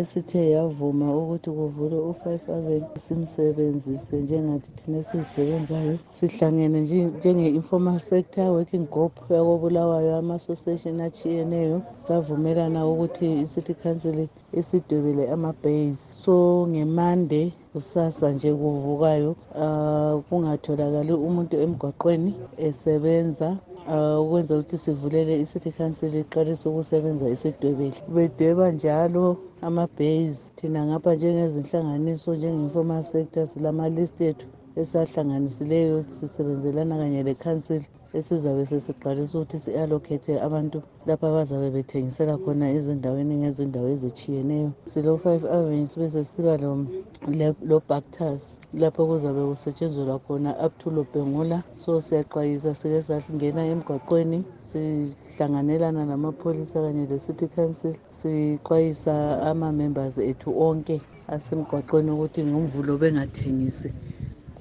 S16: esithe yavuma ukuthi kuvulwe u-five aven simsebenzise njengathi thina esizisebenzayo sihlangene nje- njenge-informal sector working group yakobulawayo ama-association achiyeneyo savumelana ukuthi i-city council isidwebele ama-base. So ngemande kusasa nje kuvukayo uh, kungatholakali umuntu emgwaqweni esebenza uh, ukwenza ukuthi sivulele i-city council iqalise ukusebenza isidwebele. Bedweba njalo ama-base thina ngapha njengezinhlanganiso njenge-informal sector silama-list ethu esahlanganisileyo sisebenzelana kanye le-council esizabe sesiqalisa ukuthi si-allocate abantu lapho abazabe bethengisela khona ezindaweni ngezindawo ezitshiyeneyo. Silo-five avenue sibe sesiba lo- le- lo-bactus lapho kuzabe kusetshenzelwa khona up to lobhengula so siyaxwayisa sike sangena emgwaqweni sihlanganelana namapholisa kanye le-city council sixwayisa ama-members ethu onke asemgwaqweni ukuthi ngomvulo bengathengisi.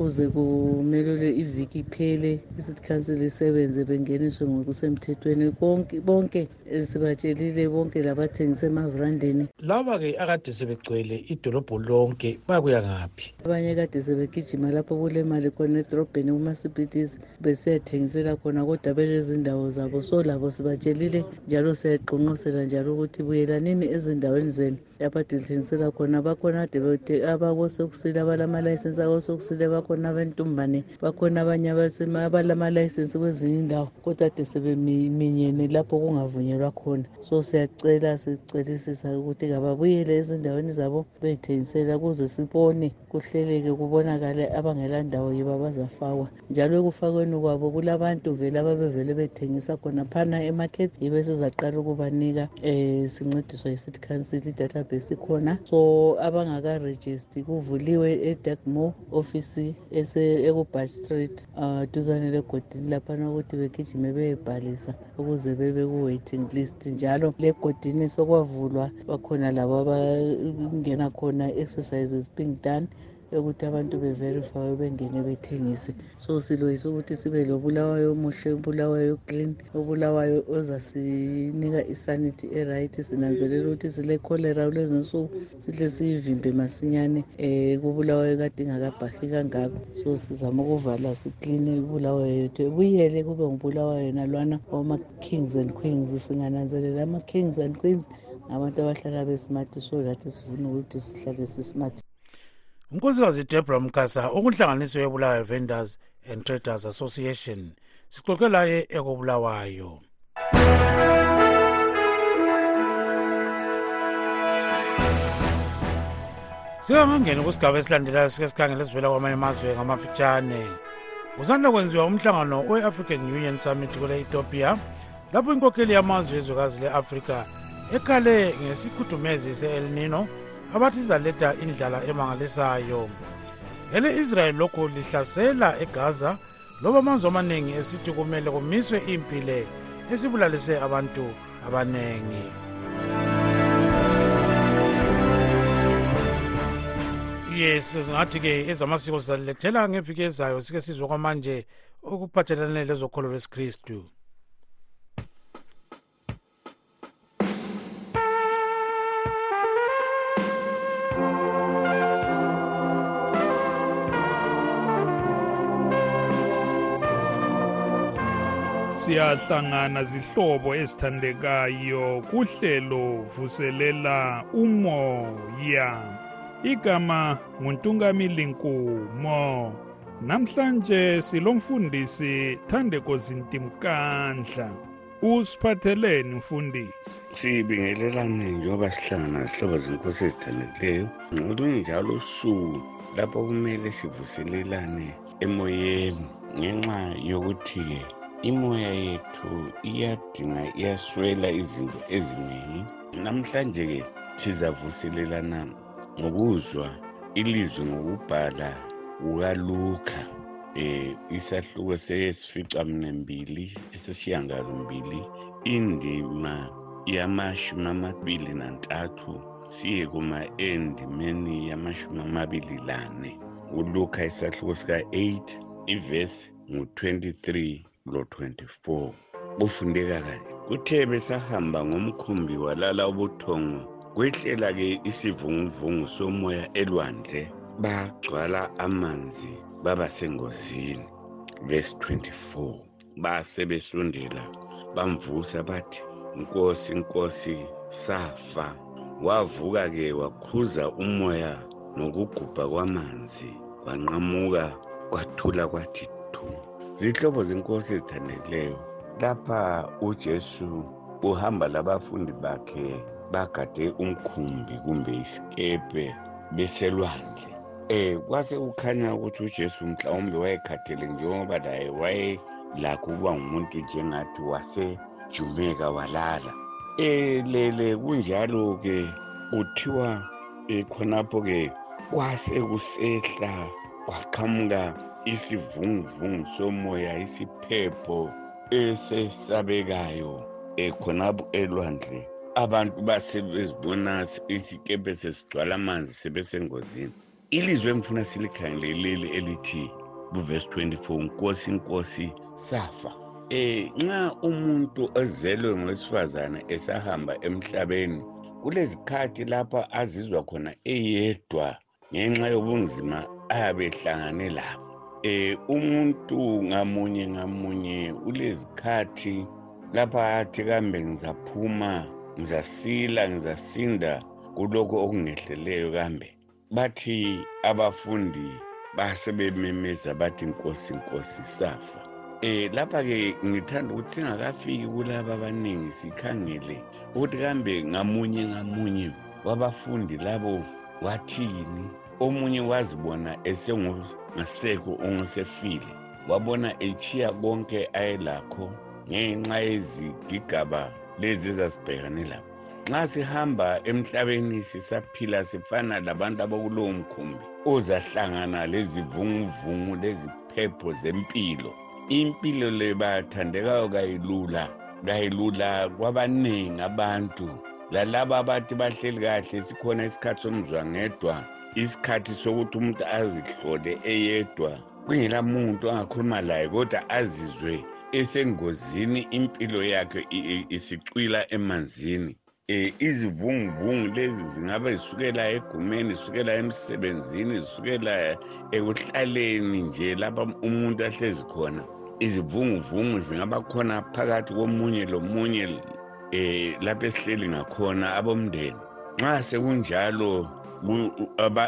S16: Kuze kumelelwe iviki iphele i-city council isebenze bengeniswe ngokusemthethweni. Konke bonke eh, sibatshelile bonke labathengisa emavrandeni.
S3: Laba-ke akade sebegcwele idolobho lonke bakuya ngaphi?
S16: Abanye kade sebegijima lapho kulemali khona edorobheni kuma-cbds besiyathengisela khona kodwa belezindawo zabo so labo sibatshelile njalo siyaqonqosela njalo ukuthi buyelanini ezindaweni zenu. Lapho ade lithengisela khona bakhona ade bete- abakosokusile abalama-layisensi akosokusile bakhona abentumbane bakhona abanye abasema- abalama-layisensi kwezinye indawo kodwa ade sebeminyene lapho kungavunyelwa khona. So siyacela sicelisisa ukuthi kababuyele ezindaweni zabo beyithengisela ukuze sibone kuhleleke kubonakale abangela ndawo yibo abazafakwa. Njalo ekufakweni kwabo kulabantu vele ababevele bethengisa khona phana emarket yibo esizaqala ukubanika um sincediswa yi-city council i-database ikhona so abangakarejisti kuvuliwe edagmo office ekubush street um duzane legodini laphana ukuthi begijime beyebhalisa ukuze bebe ku-waiting list. Njalo legodini sokwavulwa bakhona labo abangena khona exercises being done yokuthi abantu beverifye bengene bethengise. So siloyisa ukuthi sibe lobulawayo omuhle obulawayo clean obulawayo ozasinika isanithi eright. Sinanzelela ukuthi sile-cholera kulezi nsuku sihle siyivimbe masinyane um kubulawayo kade ingakabhahi kangako. So sizama ukuvala sikline ibulawayo yethu. Ebuyele kube ngubulawayo nalwana wama-kings and queens. Singananzelela ama-kings and queens ngabantu abahlala besimati so lathi sifuna ukuthi sihlale sisimati
S3: unkosikazi debra mkasa okuhlanganiso yebulawayo vendors and traders association. Sixoxe laye ekobulawayo. Sikangangeni kusigaba esilandelayo sike sikhangele sivela kwamanye amazwe ngamafitshane. Kusanda kwenziwa umhlangano we-african union summit kule-ethiopia lapho inkokheli yamazwe ezwekazi le-afrika ekhale ngesikhudumezi se-el nino abathi izaletha indlala emangalisayo. Ele-israyeli lokhu lihlasela egaza loba amazwe amaningi esithi kumele kumiswe impile esibulalise abantu abaningi yes singathi-ke ezamasiko sizalilethela ngeviki ezayo sike sizwe kwamanje okuphathelane lezokholo lwesikristu.
S17: Siyahlangana zihlobo ezithandekayo kuhlelo vuselela umoya. Igama nguntungamili nkumo namhlanje silomfundisi thandeko zintimkandla usiphatheleni mfundisi.
S18: Sibingelelane njengoba sihlangana zihlobo zenkosi ezithandekileyo ngolunye njalo usuku lapho kumele sivuselelane emoyeni ngenxa yokuthi-ke imoya yethu iyadinga iyaswela izinto eziningi. Namhlanje-ke sizavuselelana ngokuzwa ilizwi ngokubhala kukaluka eh isahluko sesificamnembili esesiyangalombili indima yamashumi amabili nantathu siye kuma endimeni yamashumi amabili lane uluka isahluko sika-8 ivesi ngu-23 lo-24 kufundeka kanje kuthe besahamba ngomkhumbi walala ubuthongo kwehlela-ke isivunguvungu somoya elwandle bagcwala amanzi baba sengozini. Verse 24 base besondela bamvusa bathi nkosi nkosi safa. Wavuka-ke wakhuza umoya nokugubha kwamanzi wanqamuka kwathula kwathi zihlobo zenkosi ezithandekileyo lapha ujesu uhamba labafundi bakhe bagade umkhumbi kumbe isikepe beselwandle. Eh kwase kukhanya ukuthi ujesu mhlawumbe wayekhathele njengoba laye wayelakho ukuba ngumuntu njengathi wasejumeka walala. Elele kunjalo-ke kuthiwa um khonapho-ke kwase kusehla kwaqhamuka isivunguvungu somoya isiphepho esesabekayo um khonapho elwandle. Abantu basebezibona isikepe sesigcwala amanzi sebesengozini. Ilizwi engifuna silikhangeleleli elithi kuvesi 24 nkosi nkosi safa. Eh nxa umuntu ozelwe ngowesifazane esahamba emhlabeni kulezikhathi lapha azizwa khona eyedwa ngenxa yobunzima ayabe ehlangane labo. Eh umuntu ngamunye ngamunye ulezikhathi lapha athi kambe ngizaphuma ngizasila ngizasinda kulokho okungehleleyo kambe. Bathi abafundi basebememeza bathi nkosi nkosi safa. Eh lapha ke ngithanda ukuthi singakafiki kulaba abaningi sikhangele ukuthi kambe ngamunye ngamunye wabafundi labo wathini omunye wazibona esengasekho ongesefile wabona echiya konke ayelakho ngenxa yezigigaba lezi ezazibhekane lapho. Nxa sihamba emhlabeni sisaphila sifana labantu abakulowo mkhumbi ozahlangana lezivunguvungu leziphepho zempilo. Impilo le bathandekayo kayilula kayilula kwabaningi abantu. Lalaba abathi bahleli kahle sikhona isikhathi somzwangedwa. Isikhathi sokuthi umuntu azihlole eyedwa kungela muntu angakhuluma laye kodwa azizwe esengozini impilo yakhe isicwila emanzini. Um izivunguvungu lezi zingabe zisukela egumeni zisukela emsebenzini zisukela ekuhlaleni nje lapha umuntu ahlezi khona. Izivunguvungu zingaba khona phakathi komunye lomunye um lapho esihleli ngakhona abomndeni nxa sekunjalo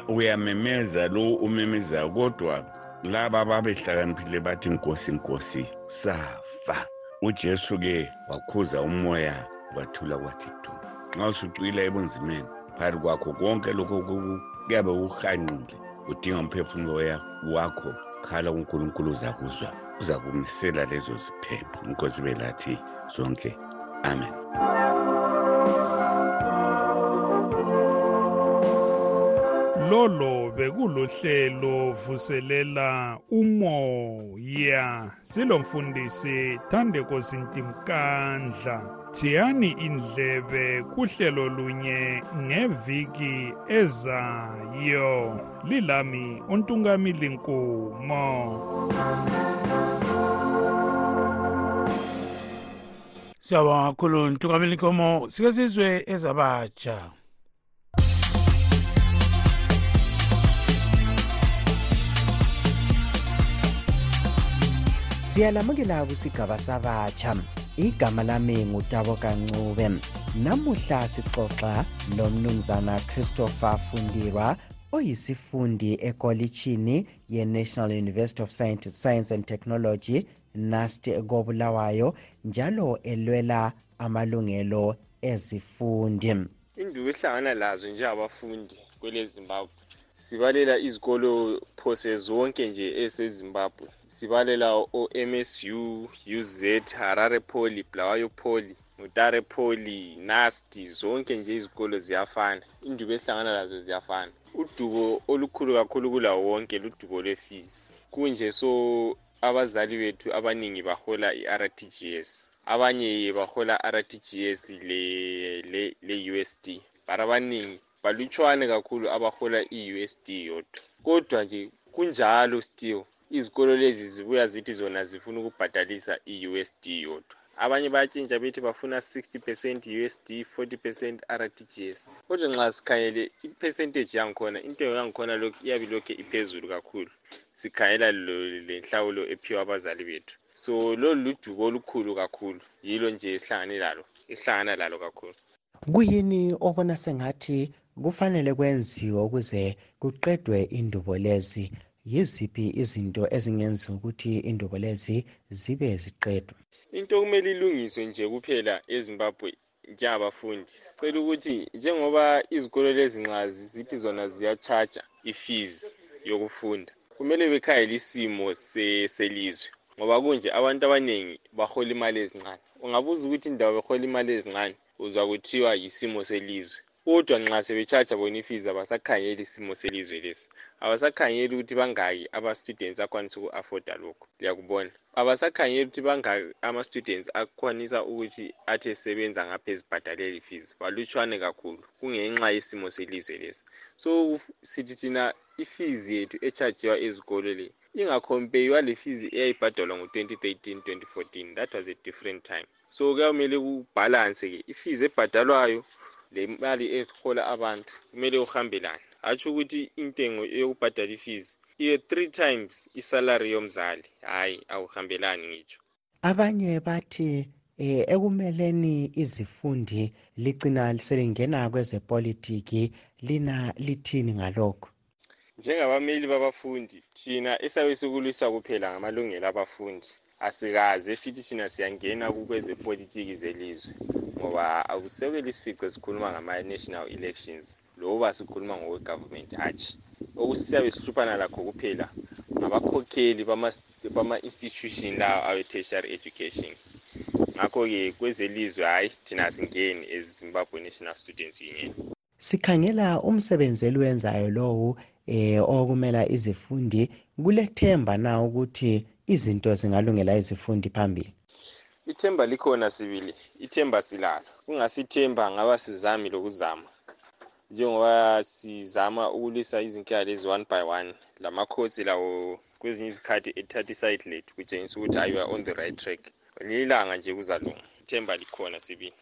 S18: uyamemeza lo umemezayo kodwa laba ababehlakaniphile bathi nkosi nkosi safa. Ujesu-ke wakhuza umoya kwathula kwathi du nxa usucwila ebunzimeni phakathi kwakho konke lokho kuyabe kuhanqile udinga umphefumulo wakho khala kunkulunkulu uzakuzwa uzakumisela lezo ziphepho. Inkosi belathi zonke amen.
S17: Lolo bekulohlelo vuselela umoya. Silomfundisi Thandeko Sintimkandla thiyani indlebe kuhlelo lunye ngeviki ezayo. Lilami untungamili nkumo
S3: siyabonga kakhulu ntungameli nkomo. Sike sizwe ezabatsha.
S8: Siyalamukela kusigaba sabatsha. Igama lami ngutabo kancube. Namuhla sixoxa lomnumzana christopher fundirwa oyisifundi ekolitshini ye-national university of science, science and technology nast kobulawayo njalo elwela amalungelo ezifundi.
S19: Induku esihlangana lazo njengabafundi kwelezimbabwe sibalela izikolo phose zonke nje esezimbabwe. Sibalela o-msu uz harare poly blawayo poly mutare poly nasti zonke nje izikolo ziyafana. Indubo esihlangana lazo ziyafana. Udubo olukhulu kakhulu kulawo wonke ludubo lwefees. Kunje so abazali bethu abaningi bahola i-r t g s. Abanye bahola r t g s le-usd le, le but abaningi balutshwane kakhulu abahola i-usd yodwa. Kodwa nje kunjalo still izikolo lezi zibuya zithi zona zifuna ukubhadalisa i-usd yodwa abanye bayatshintsha bethi bafuna 60 percent usd 40 percent rtgs kodwa nxa sikhangele ipercentage yangikhona intengo yangikhona iyabe ilokhu iphezulu kakhulu. Sikhangela lenhlawulo ephiwa abazali bethu. So lolu ludubo olukhulu kakhulu yilo nje esihlangane lalo esihlangana lalo kakhulu.
S8: Kuyini obona sengathi kufanele kwenziwe ukuze kuqedwe indubo lezi? Yiziphi izinto ezingenza ukuthi indubo lezi zibe ziqedwe?
S19: Into okumele ilungiswe nje kuphela ezimbabwe njengabafundi sicela ukuthi njengoba izikolo lezi nxa zithi zona ziyatshaja ifees yokufunda kumele bekhangele isimo selizwe ngoba kunje abantu abaningi bahola imali ezincane. Ungabuza ukuthi indawo behola imali ezincane uzwa kuthiwa yisimo selizwe kodwa nxa sebetshaja bona ifees abasakhangeli isimo selizwe lesi. Abasakhangeli ukuthi bangaki ama-students akwanisa uku-afforda lokhu. Liyakubona abasakhangeli ukuthi bangaki ama-students akwanisa ukuthi athi esebenza ngapha ezibhadaleli fees balutshwane kakhulu kungenxa yesimo selizwe lesi. So sithi thina ifees yethu echajiwa ezikolo le ingakhompeywa le fees eyayibhadalwa ngo-2013 2014 that was a different time. So kuyamele kubhalanse-ke ifees ebhadalwayo le mali ezihola abantu kumele uhambelane. Hatsho ukuthi intengo yokubhadala ifees iye three times isalary yomzali. Hhayi awuhambelani ngitsho.
S8: Abanye bathi eh ekumeleni izifundi ligcina selingena kwezepolitiki lina lithini ngalokho?
S19: Njengabameli babafundi thina esabe sikulwisa kuphela ngamalungelo abafundi. Asikaze sithi thina siyangena kukwezepolitiki zelizwe ngoba akusekeli isifice sikhuluma ngama-national elections loba sikhuluma ngokwe-government. Hatshi okusiyabe sihluphana lakho kuphela ngabakhokheli bama-institution lawo awe-tertiary education. Ngakho-ke kwezelizwe hhayi thina asingeni ezimbabwe national students union.
S8: Sikhangela umsebenzi eliwenzayo lowu eh okumela izifundi kulethemba na ukuthi izinto zingalungela izifundi phambili?
S19: Ithemba likhona sibili. Ithemba silalo. Kungasithemba ngaba sizami lokuzama. Njengoba sizama ukulwisa izinkinga lezi one by one lama-courts lawo kwezinye izikhathi ethatha iside lethu kutshengisa ukuthi ayi are on the right track. Lilanga nje kuzalunga. Ithemba likhona sibili.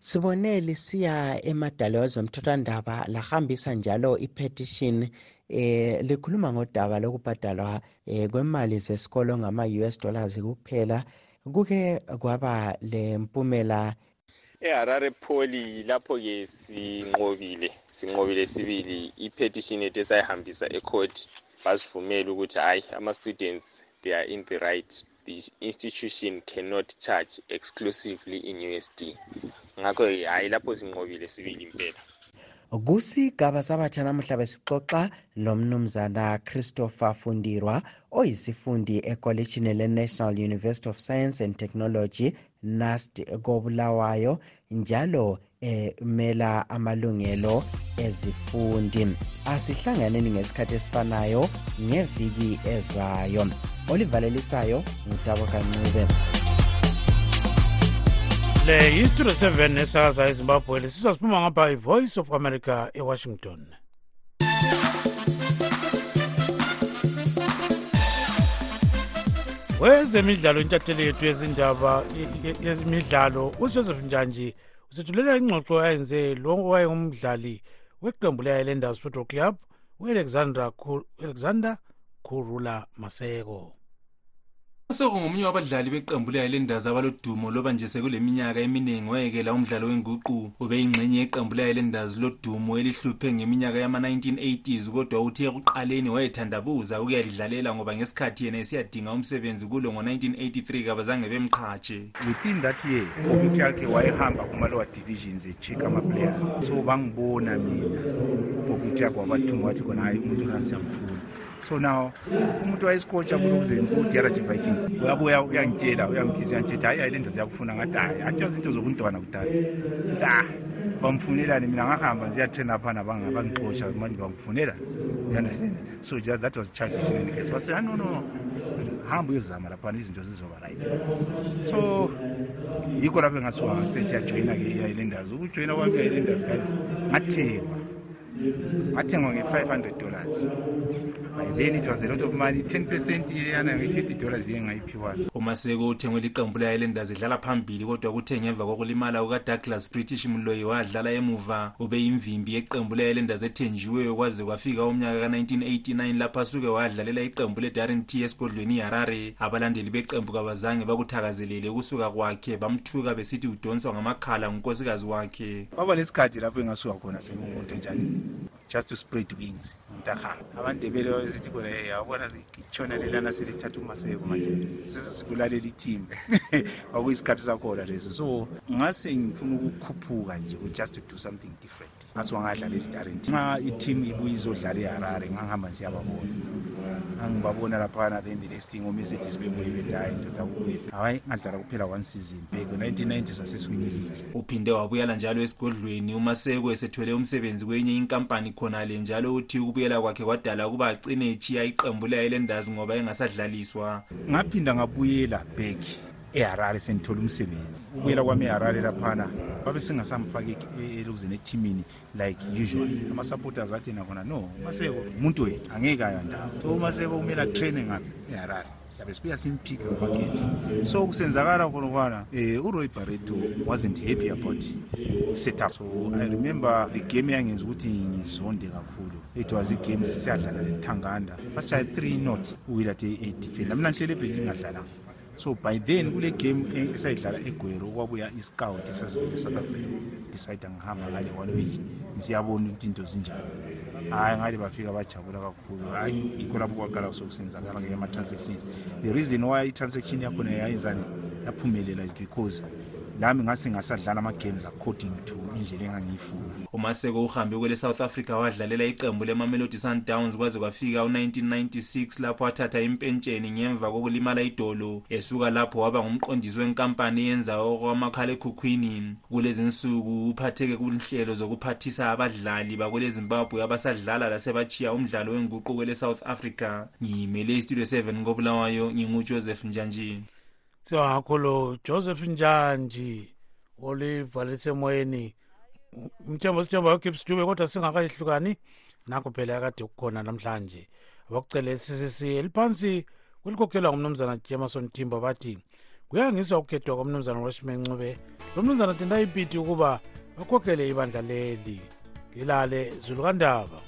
S8: Sibone lisiya emadala wezomthethwandaba lahambisa njalo ipetition eh likhuluma ngodaba lokubhadalwa eh, kwemali zesikolo ngama-us dollars kuphela. Kuke kwaba lempumela
S19: eharare poli lapho-ke sinqobile sinqobile sibili i-petition yethu esayihambisa ecourt. Basivumela ukuthi hhayi ama-students they are in the right. The institution cannot charge exclusively in usd ngakho hhayi lapho sinqobile sibili impela.
S8: Kusigaba sabatsha namuhla besixoxa lomnumzana christopher fundirwa oyisifundi ekolitshini le-national university of science and technology nast kobulawayo njalo emela eh, amalungelo ezifundi. Asihlanganeni ngesikhathi esifanayo ngeviki ezayo. Olivalelisayo ngutabo kancube.
S3: Le yistudio 7 esakaza ezimbabwe lesizwa siphuma ngapha i-voice of america ewashington. Wezemidlalo intatheli yethu yezindaba yezimidlalo ujoseph njanji usethulela ingxoxo ayenze lo owayengumdlali weqembu le-islanders football club u-alexander kurula maseko
S20: sekungomunye wabadlali beqembu le-highlanders abalodumo loba nje sekuleminyaka eminingi wayekela umdlalo wenguqu ubeyingxenye yeqembu le-highlanders lodumo elihluphe ngeminyaka yama-1980s kodwa uthe ekuqaleni wayethandabuza ukuyalidlalela ngoba ngesikhathi yena esiyadinga umsebenzi kulo ngo-1983 kabazange bemqhatshe.
S21: Within that year ubik yakhe wayehamba kuma-lower divisions echika ama-players. So bangibona mina ubik yakhe wabathuma wathi khona hayi umuntu onani siyamfuna so now umuntu wayesikotsha kulokuze udiarage vikings uyabuya uyangitshela uyangibhiza uyangitshela hayi hayi le nto ziyakufuna ngathi hayi atsho zinto zobuntwana kudala. Nta bamfunelani mina ngahamba nziyatraina phana bangixosha manje bamfunela uyanderstand so that was childish in any case. Base no no hamba uyozama laphana izinto zizoba right. So yikho lapho engasuka ngasetshiyajoyina-ke i-islanders ukujoyina kwami i-islanders guys ngathengwa nge-five hundred dollars. By then it was a lot of money. 10 percent yana nge-50 dollars iye ngayiphiwayo
S20: umaseko uthengwe liqembu le-islanders edlala phambili kodwa kuthe ngemva kokulimala kukadouglas british mloyi wadlala emuva ube yimvimbi yeqembu le-islanders ethenjiweyo kwaze kwafika umnyaka ka-1989 lapho asuke wadlalela iqembu le-daring t esigodlweni iharare abalandeli beqembu kabazange bakuthakazelele ukusuka kwakhe bamthuka besithi udonswa ngamakhala ngunkosikazi wakhe.
S21: Baba nesikhathi lapho engasuka khona sengumuntu enjani just to spread wings. Ntahamba abandebele babesithi khona eh, yabona itshona lelana selithatha umaseko manje sesesibulalela ithimba kwakuyisikhathi sakhona leso so ngase ngifuna ukukhuphuka nje just to do something different ngasuka ngadlalela itarent nxa iteam ibuye izodlala eharare ngangihamba siyababona angibabona laphana then the next thing omesethi bebuye bethi hayi ndoda kukwephi hayi ngadlala kuphela one season. Bheke 1990 sasesiwini league.
S20: Uphinde wabuyela njalo esigodlweni. Umaseko esethwele umsebenzi kwenye inkampani khonale njalo uthi ukubuyela kwakhe kwadala ukuba agcine echiya iqembu le-islanders ngoba engasadlaliswa.
S21: Ngaphinda ngabuyela back eharare sengithola umsebenzi. Ukuyela kwami eharare laphana babe singasamfaki elokuzeni ethimini like usual ama-supporters athi nakhona no umaseko umuntu wethu angeke ayandaba so umaseko kumele atraine ngaphi eharare. Siyabe sibuya simphike ngama-games so kusenzakala khonokwana um uroy barreto wasn't happy about setup. So i remember the game eyangenza ukuthi ngizonde kakhulu. It was igame sisiyadlala lethanganda basishaye three not. Uwila the edifeni lamina nhlele ebheki ngingadlalanga so by then kule game esayidlala egwero kwabuya iscout esasivele south africa. Decide ngihamba ngale one week. Ngisiyabona ukuthi into zinjani hayi ngale bafika bajabula kakhulu. Hayi yikho lapho kwaqala sokusenzakala ngeke ama-transactions. The reason why i-transaction yakhona yayenzani? Yaphumelela is because lami ngase ngasadlala ama-games according to indlela engangiyifuna.
S20: Umaseko uhambe kwele south africa wadlalela iqembu lemamelodi sundowns kwaze kwafika u-1996 lapho wathatha impentsheni ngemva kokulimala idolo esuka lapho waba ngumqondisi wenkampani eyenza okwamakhalekhukhwini kulezi nsuku uphatheke kunhlelo zokuphathisa abadlali bakwelezimbabwe abasadlala lasebachiya umdlalo wenguqu kwele south africa. Ngiyimele istudio 7 kobulawayo ngingujoseph njanjini
S3: singakho lo joseph njanji olivalise emoyeni mthembo sithemba ugibbs dube kodwa singakayehlukani. Nakho phela akade kukhona namhlanje. Abakucele ccc eliphansi kwelikhokhelwa ngumnumzana jemason timbo bathi kuyangiswa ukukhethwa kwamnumzana roshman ncube lo mnumzana tendayipiti ukuba bakhokhele ibandla leli. Lilale zulukandaba